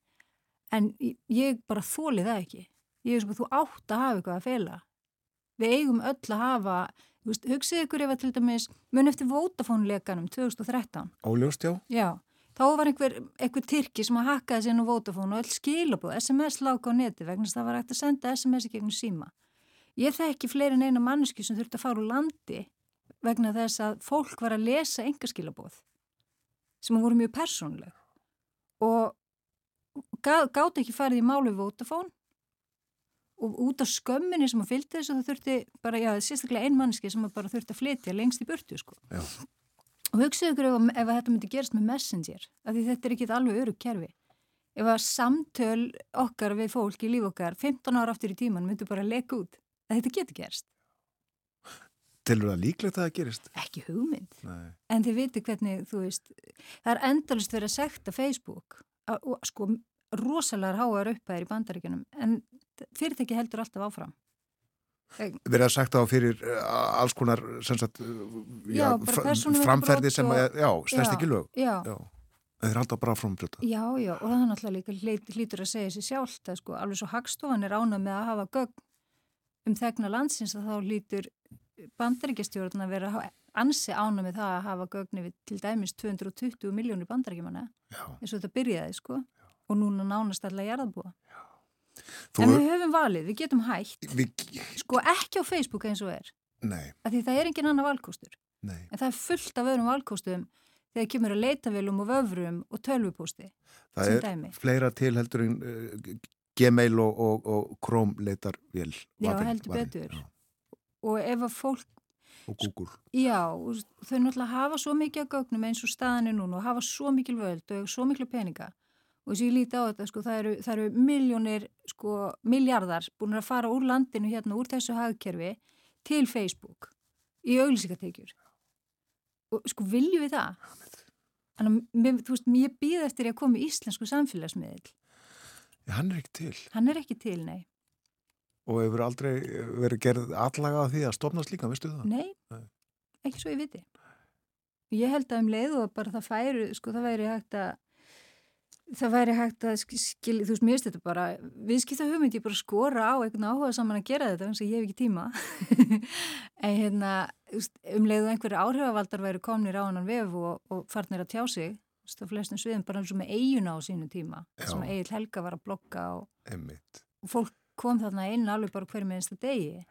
en ég- bara þóli það ekki. Ég er svona þú átt að hafa eitthvað að fela. Við eigum öll að hafa, veist, hugsið ykkur ef að til dæmis mun eftir Vodafone-lekanum 2013. Óljóst, já. Já, þá var einhver, einhver tyrki sem að hakkaði sér nú Vodafone og öll skilabóð, SMS láka á neti vegna þess að það var hægt að senda SMS í gegnum síma. Ég þekki fleiri en eina manneski sem þurfti að fara úr landi vegna þess að fólk var að lesa engaskilabóð sem voru mjög persónleg og gá, gátt ekki farið í málu Vodafone og út af skömminni sem að fylgdi þessu það þurfti bara, já, sérstaklega ein mannski sem að bara þurfti að flytja lengst í burtu sko. Já. og hugsaðu ykkur ef, ef að þetta myndi gerast með messenger af því þetta er ekki alveg örug kerfi ef að samtöl okkar við fólk í líf okkar 15 ára aftur í tíman myndi bara leka út að þetta getur gerst, Tilur það líklegt að það gerist? ekki hugmynd Nei. en þið viti hvernig, þú veist það er endalist verið að sekta Facebook og sko rosalega háar upphæðir í bandaríkjunum en fyrirtæki heldur alltaf áfram Verið að sagt á fyrir uh, alls konar sagt, uh, Já, persónuvernd framferði sem og- já, stæst Já, ekki lög. já. Já. En þeir halda bara fram brjóta. Já, já, og það er náttúrulega líka hlýt, hlýtur að segja sér sjálft að sko, alveg svo hagstofan er ánað með að hafa gögn um þegna landsins að þá hlýtur bandaríkjastjórn að vera ansi ánað með það að hafa gögni við til dæmis 220 miljónir bandaríkjumanna eins og þetta byrjaði, sko. Og núna nánast alla jarðabúa En við höfum valið, við getum hægt við, sko ekki á Facebook eins og er. Nei, af því það er engin annar valkostur. Nei. en það er fullt af öðrum valkostum þegar kemur að leitavélum og vöfrum og tölvupósti Það er dæmi. fleira til heldur en uh, Gmail og, og, og Chrome leitar vel. Já, heldur betur. Og ef að fólk, Og Google. já, þau náttúrulega hafa svo mikið að gögnum eins og staðan er núna og hafa svo mikil völd og svo miklu peninga. Og þess að ég líti á þetta, sko, það eru, það eru miljónir, sko, miljardar búin að fara úr landinu hérna, úr þessu hagkerfi til Facebook í auglýsingatekjur. Og sko, viljum við það? Þannig að, mér- þú veist, ég býð eftir að koma í íslensku samfélagsmiðil. Hann er ekki til. Hann er ekki til, nei. Og hefur aldrei verið gerð allaga að því að stopna slíka, veistu það? Nei, Nei. ekki svo ég viti. Ég held að um leið og bara það færu, sko það væri hægt að það væri hægt að skilja, þú veist, mér þetta bara viðskipta hugmynd, ég bara skora á einhvern áhuga saman að gera þetta, þannig að ég hef ekki tíma en hérna um leið og einhverju áhrifavaldar væri komnir á hann vef og, og farnir að tjá sig á flestum sviðum bara eins og með eiguna á sínu tíma sem Egil Helga var að blokka og, Einmitt. og fólk kom þarna inn alveg bara hverju með einsta degi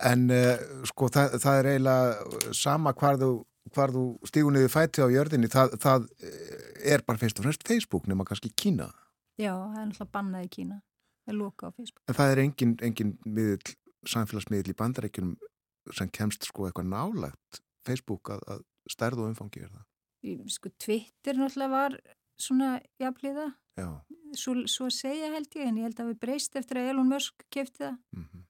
En uh, sko það, það er eiginlega sama hvar þú, hvar þú stígur niður fæti á jörðinni, það, það eh, er bara fyrst og fremst Facebook nema kannski Kína. Já, það er náttúrulega bannað í Kína það er loka á Facebook En það er engin, engin miðl, samfélagsmiðl í bandarækjunum sem kemst sko eitthvað nálægt Facebook að, að stærð og umfangi er það. Sko Twitter náttúrulega var svona jafnliða, svo, svo að segja held ég en ég held að við breyst eftir að Elon Musk kefti það. Mhm.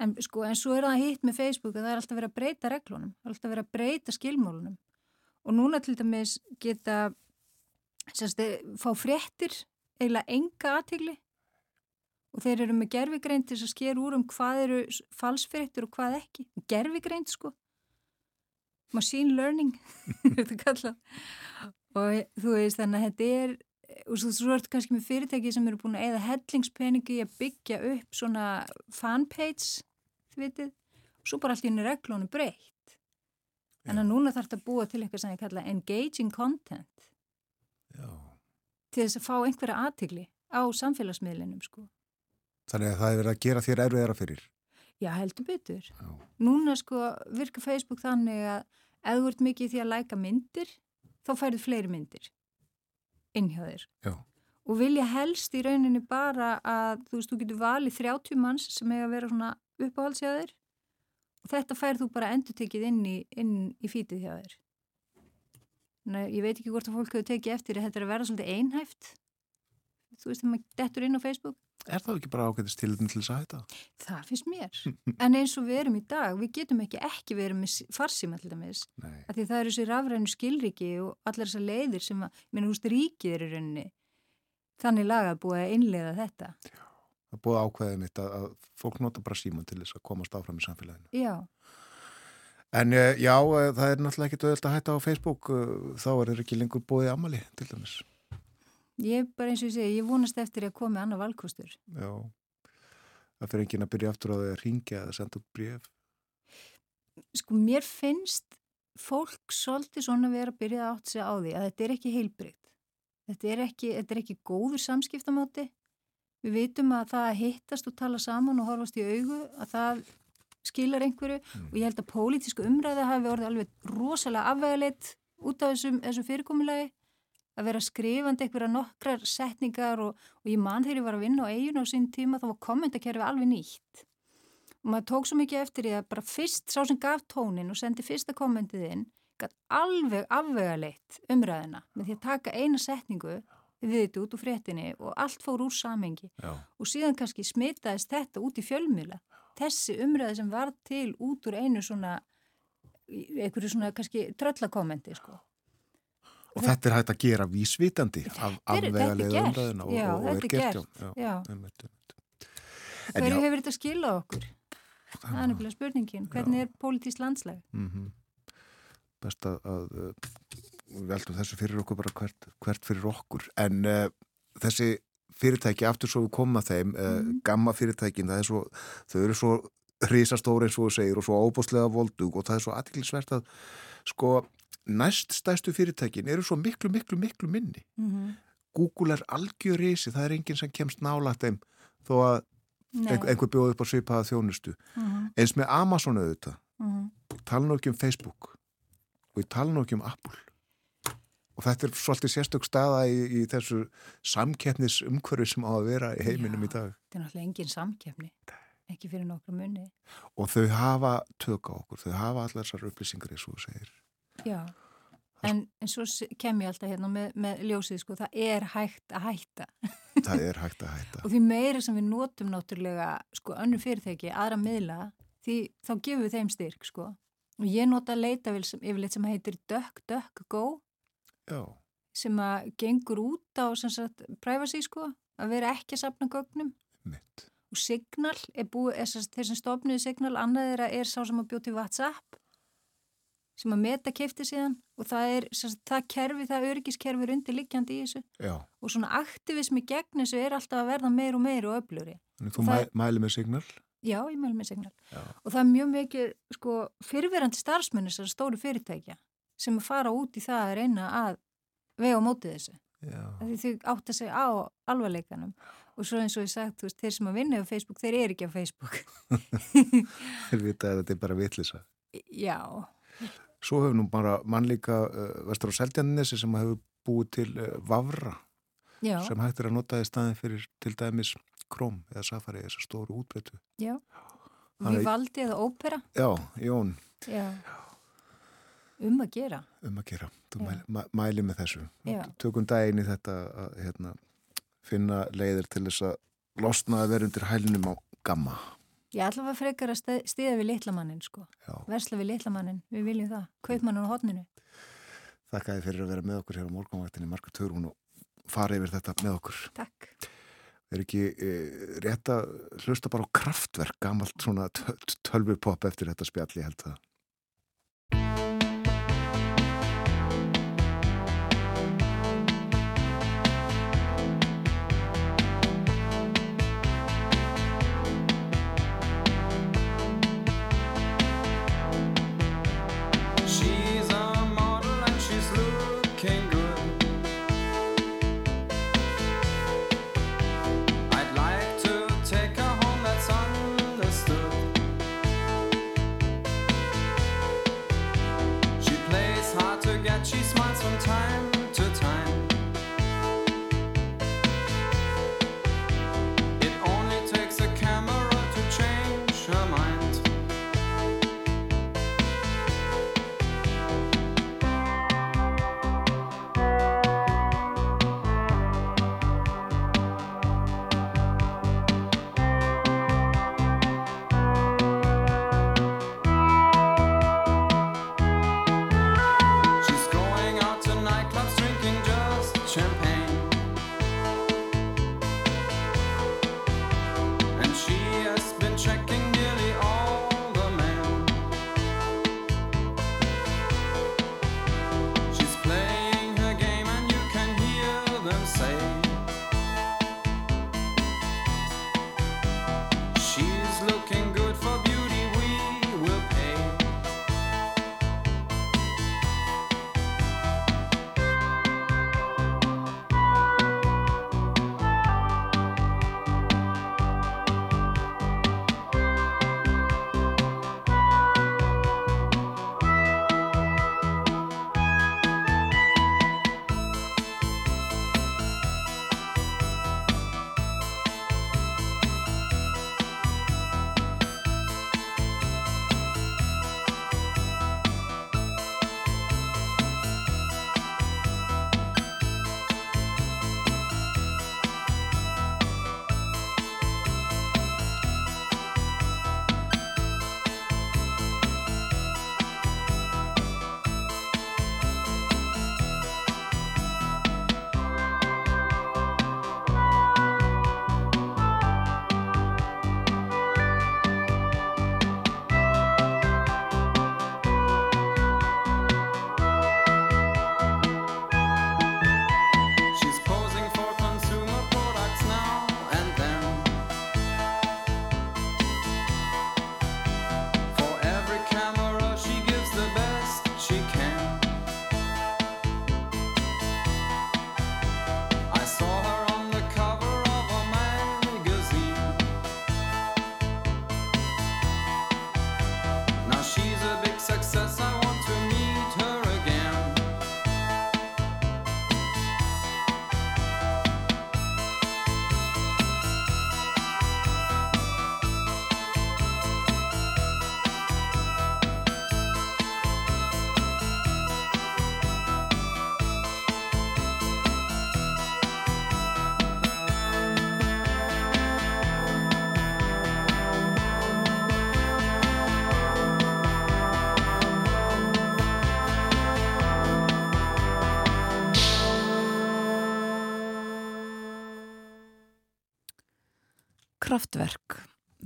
en sko en svo er það hitt með Facebook að það er alltaf verið að breyta reglunum alltaf verið að breyta skilmálunum. Og núna til dæmis geta semst, fá fréttir eiginlega enga aðtigli og þeir eru með gerfigreind til þess að sker úr um hvað eru falsfréttir og hvað ekki. Gerfigreind sko machine learning þetta er og þú veist þannig að þetta er og svo, svo ertu kannski með fyrirtæki sem eru búin að eða hellingspeningi að byggja upp svona fanpage þið vitið, og svo bara allt í henni reglunum breytt. En að núna þarf þetta að búa til eitthvað sem ég kalla engaging content. Já. til þess að fá einhverja aðtigli á samfélagsmiðlinum sko. Þannig að það er verið að gera þér erfiðara fyrir. Já, heldur betur. Já. Núna sko virka Facebook þannig að ef þú ert mikið því að læka myndir, þá færðu fleiri myndir inn hjá þér. Já. Og vilja helst í rauninni bara að, þú veist, þú getur valið 30 manns sem eiga að vera svona uppáhalds hjá þér og þetta færð þú bara endur tekið inn í, inn í fítið hjá þér. Nei, ég veit ekki hvort að fólk hefur tekið eftir að þetta er að vera svolítið einhæft. Þú veist, þegar maður dettur inn á Facebook Er það ekki bara ágætist til til þess að hætta? Það finnst mér. En eins og við erum í dag, við getum ekki ekki verið með farsíma til dæmis. Því það eru þessi rafrænu skilriki og allar þessar leiðir sem að, minna húst ríkið er í rauninni. Þannig lagað búið að innleiða þetta. Það er búið ákveðið mitt að, að fólk nota bara síman til þess að komast áfram í samfélaginu. Já, En eh, já, eh, það er náttúrulega ekki döðult að hætta á Facebook, eh, þá er það ekki lengur búið amali til dæmis. Ég bara eins og ég segi, ég vonast eftir að komi annað valkostur. Já, það fyrir enginn að byrja aftur á því að ringja eða senda út bref. Sko, mér finnst fólk svolítið svona vera að byrja átt sig á því að þetta er ekki heilbrygt. Þetta er ekki, þetta er ekki góður samskiptamáti. Við vitum að það að hittast og tala saman og horfast í augu, að það skilar einhverju og ég held að pólitísku umræða hafi orðið alveg rosalega afvegaleitt út af þessum, þessum fyrirkomulagi að vera skrifandi einhverja nokkrar setningar og, og ég man þegar ég var að vinna á eiginu á sín tíma þá var kommentakerfi alveg nýtt og maður tók svo mikið eftir því að bara fyrst sá sem gaf tónin og sendi fyrsta kommentið inn gætt alveg afvegaleitt umræðina með því að taka eina setningu við þetta út úr fréttinni og allt fór úr samengi Já. og síðan kannski smitaðist þetta út í fjölmjöla þessi umræði sem var til út úr einu svona einhverju svona kannski tröllakommenti sko. Og þetta er hægt að gera vísvitandi af afvegalega umræðina og, Já, og, er er gert, já. Já. Hverju já, hefur þetta skilað okkur? Það er nefnilega spurningin. Hvernig er pólitísk landslag? mhm. best að, að uh, við veldum þessu fyrir okkur bara hvert, hvert fyrir okkur en uh, þessi fyrirtæki aftur svo við komum að þeim uh, Mhm. gamma fyrirtækin, er svo þau eru svo risastóri eins og þú segir og svo óbúslega voldug og það er svo aðtiklisvert að sko næst stæstu fyrirtækin eru svo miklu, miklu, miklu minni Mm Google er algjör risi, það er enginn sem kemst nálægt þeim þó að Nei. einhver, bjóði upp á svipaða þjónustu Mhm. eins með Amazon auðvitað Mhm. Ég tala nú ekki um Facebook og tala nú ekki um Apple og þetta er svolítið sérstök staða í, í þessu samkeppnis umhverfi sem á að vera í heiminum í dag Þetta er náttúrulega engin samkefni. Ekki fyrir nokkru munni. og þau hafa tök á okkur, þau hafa allar þessar upplýsingar eins og þú segir Já. En, en svo kem ég alltaf hérna með, með ljósið, sko, það er hægt að hætta. það er hægt að hætta Og því meira sem við notum náttúrulega, sko, önnu fyrirtæki, aðra miðla, því þá gefum við þeim styrk, sko. Og ég nota leitavél sem, yfirleitt sem heitir DuckDuckGo, Já, sem að gengur út á, sem sagt, privacy, sko, að vera ekki að sapna gögnum. mitt Og Signal er búið, er, þeir sem stofnuði Signal, annað þeirra er sá sem að bjóti WhatsApp, sem að meta kefti síðan og það er, sem sagt, það kerfi, það öryggiskerfi er undirliggjandi í þessu Já, og svona aktivismi gegn þessu er alltaf að verða meir og meir og öfluri. Þannig þú Það- mæ, mæli með signal Já, ég mælu með signal. Já. Og það er mjög mikið, sko, fyrirverandi starfsmenni þessar stóru fyrirtækja sem að fara út í það að reyna að vega á mótið þessu. Því þau átta sig á alvarleikanum. Og svo eins og ég sagt, þú veist, þeir sem að vinna á Facebook, þeir eru ekki á Facebook. þeir vita að þetta er bara vitlisa Já, Svo hefur nú bara mannlíka uh, vestur á Seldjarnesi sem hefur búið til uh, Vavra já, sem hægt er að nota í staðin fyrir til dæmis Chrome eða Safari, þessar stóru útbreytu. já. Vivaldi eða ópera, Já, Jón, já. Um að gera. um að gera. Þú mæli, mæ, mæli með þessu. Já. Tökum daginn í þetta að hérna, finna leiðir til þess að losna að vera undir hælinum á gamma. Ég ætla að frekar að stiða við litlamannin, sko. Já. Versla við litlamannin, við viljum það. Kaupmannin á hodninu. Þakka þið fyrir að vera með okkur hér á morgunvaktinni Marka Törun og fara yfir þetta með okkur. Takk. Er ekki e, rétt að hlusta bara á kraftverk, gamalt svona tölvupopp eftir þetta spjall, ég held það. Time.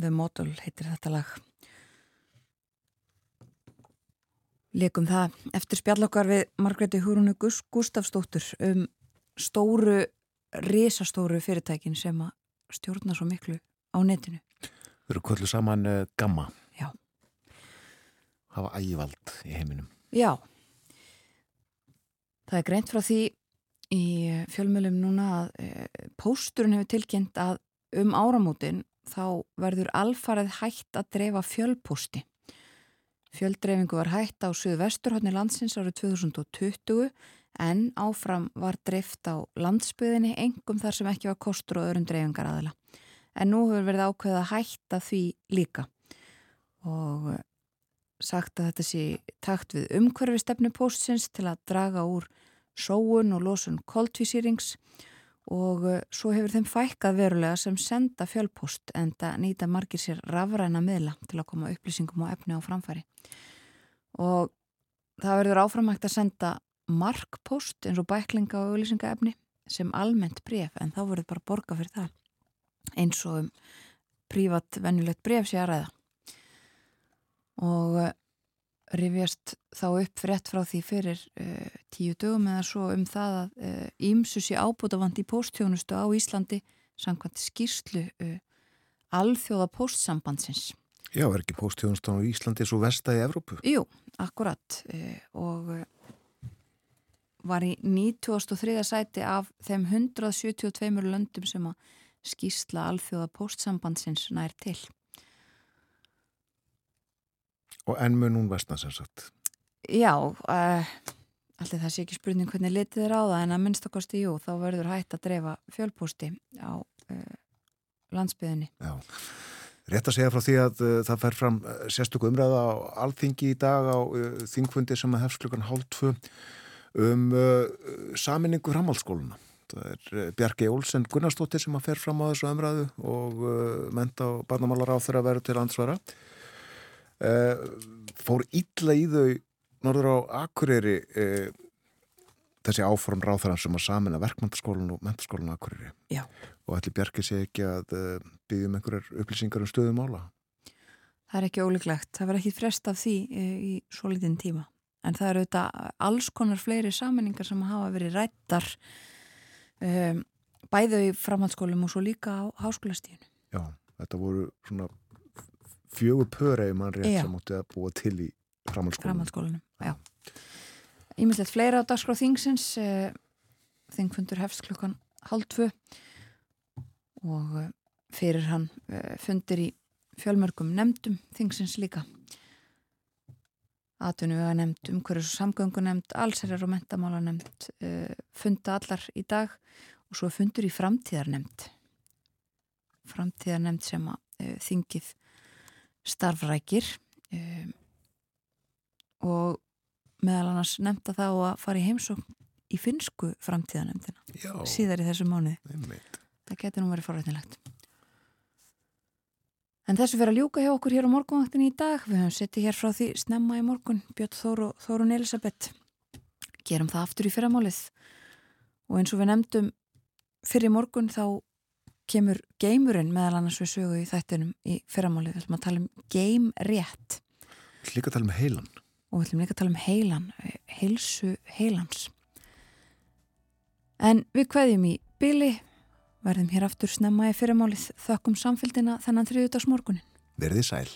The Model heitir þetta lag. Lekum það eftir spjallokkar við Margreti Húrunu Gustafsdóttur um stóru risastóru fyrirtækin sem að stjórna svo miklu á netinu. Þau eru kvöldu saman uh, gamma. Já. Hafa ægivald í heiminum. Já. Það er greint frá því í fjölmjölum núna að e, pósturinn hefur tilkynnt að um áramótin þá verður alfarið hægt að dreifa fjölpósti. Fjöldreifingu var hægt á Suðvesturhóttni landsins árið 2020 en áfram var dreift á landsbyðinni engum þar sem ekki var kostur og öðrum dreifingar aðila. En nú hefur verið ákveðið að hætta því líka og e, sagt að þetta sé takt við umhverfi stefnu póstsins til að draga úr sóun og losun koltvísýrings og uh, svo hefur þeim fækkað verulega sem senda fjölpost en það nýta margir sér rafræna miðla til að koma upplýsingum og efni á framfæri. Og það verður áframægt að senda markpost eins og bæklinga og auðlýsingaefni sem almennt bref en þá verður bara borga fyrir það eins og um prívat vennulegt bref sé að ræða. Og uh, rifjast þá upp frétt frá því fyrir uh, tíu dögum eða svo um það að ímsu uh, sé ábútafand í póstjónustu á Íslandi samkvæmt skýrslu uh, alþjóða póstsambandsins. Já, er ekki póstjónustan á Íslandi svo vesta í Evrópu? Jú, akkurat og var í 93. sæti af þeim 172 löndum sem að skýrsla alþjóða póstsambandsins nær til. Og enn mun hún vestna sem sagt? Já, uh, allir það sé ekki spurning hvernig litið er á það en að minnstakosti, jú, þá verður hægt að dreifa fjölpústi á uh, landsbyðinni. Já, rétt að segja frá því að uh, það fer fram sérstöku umræða á alþingi í dag á þingfundi sem að hefst klukkan hálf tvö um saminningu framhaldsskóluna. Það er Bjarki Olsen Gunnarsdóttir sem að fer fram á þessu umræðu og menta og barnamálar á þeirra verður til ansvara. Uh, fór illa í þau norður á Akureyri uh, þessi áform ráþarann sem að samina verkmyndaskólan og mentaskólan á Akureyri. Já. og ætli Bjarki sé ekki að uh, byggjum einhverjar upplýsingar um stöðum ála Það er ekki ólíklegt, það verður ekki frest af því í svo litinn tíma. En það eru þetta alls konar fleiri saminningar sem hafa verið rættar um, bæðu í framhaldsskólum og svo líka á háskólastíðinu Já, þetta voru svona fjögur pöra ef mann rétt sem mútti að búa til í framhaldsskólanum. Ímislegt fleira á dagskráð þingsins, þingfundur hefst klukkan hálf tvö og fyrir hann fundir í fjölmörgum nefndum þingsins líka. Atvinnu vega nefnd, umhverjus og samgöngu nefnd, allsherjar og mentamála nefnd, funda allar í dag og svo fundur í framtíðar nefnd. Framtíðar nefnd sem að þingið starfrækir um, og meðal annars nefnda þá að fara í heimsókn í finsku framtíðanemndina síðar í þessu einmitt. það getur nú verið forrætnilegt en þessu fyrir að ljúka hjá okkur hér á morgunvaktin í dag. Við höfum settið hér frá því snemma í morgun. Björn Þóru, Þórun Elisabeth gerum það aftur í fyrramálið. Og eins og við nefndum fyrir morgun þá kemur geimurinn meðal annars við sögu í þættinum í fyrramáli við ætlum að tala um geim rétt Líka að tala um heilan. Og við ætlum líka að tala um heilan heilsu heilans. En við kveðjum í byli verðum hér aftur snemma í fyrramálið þökkum samfélgina þennan þriðutags morgunin Verði sæl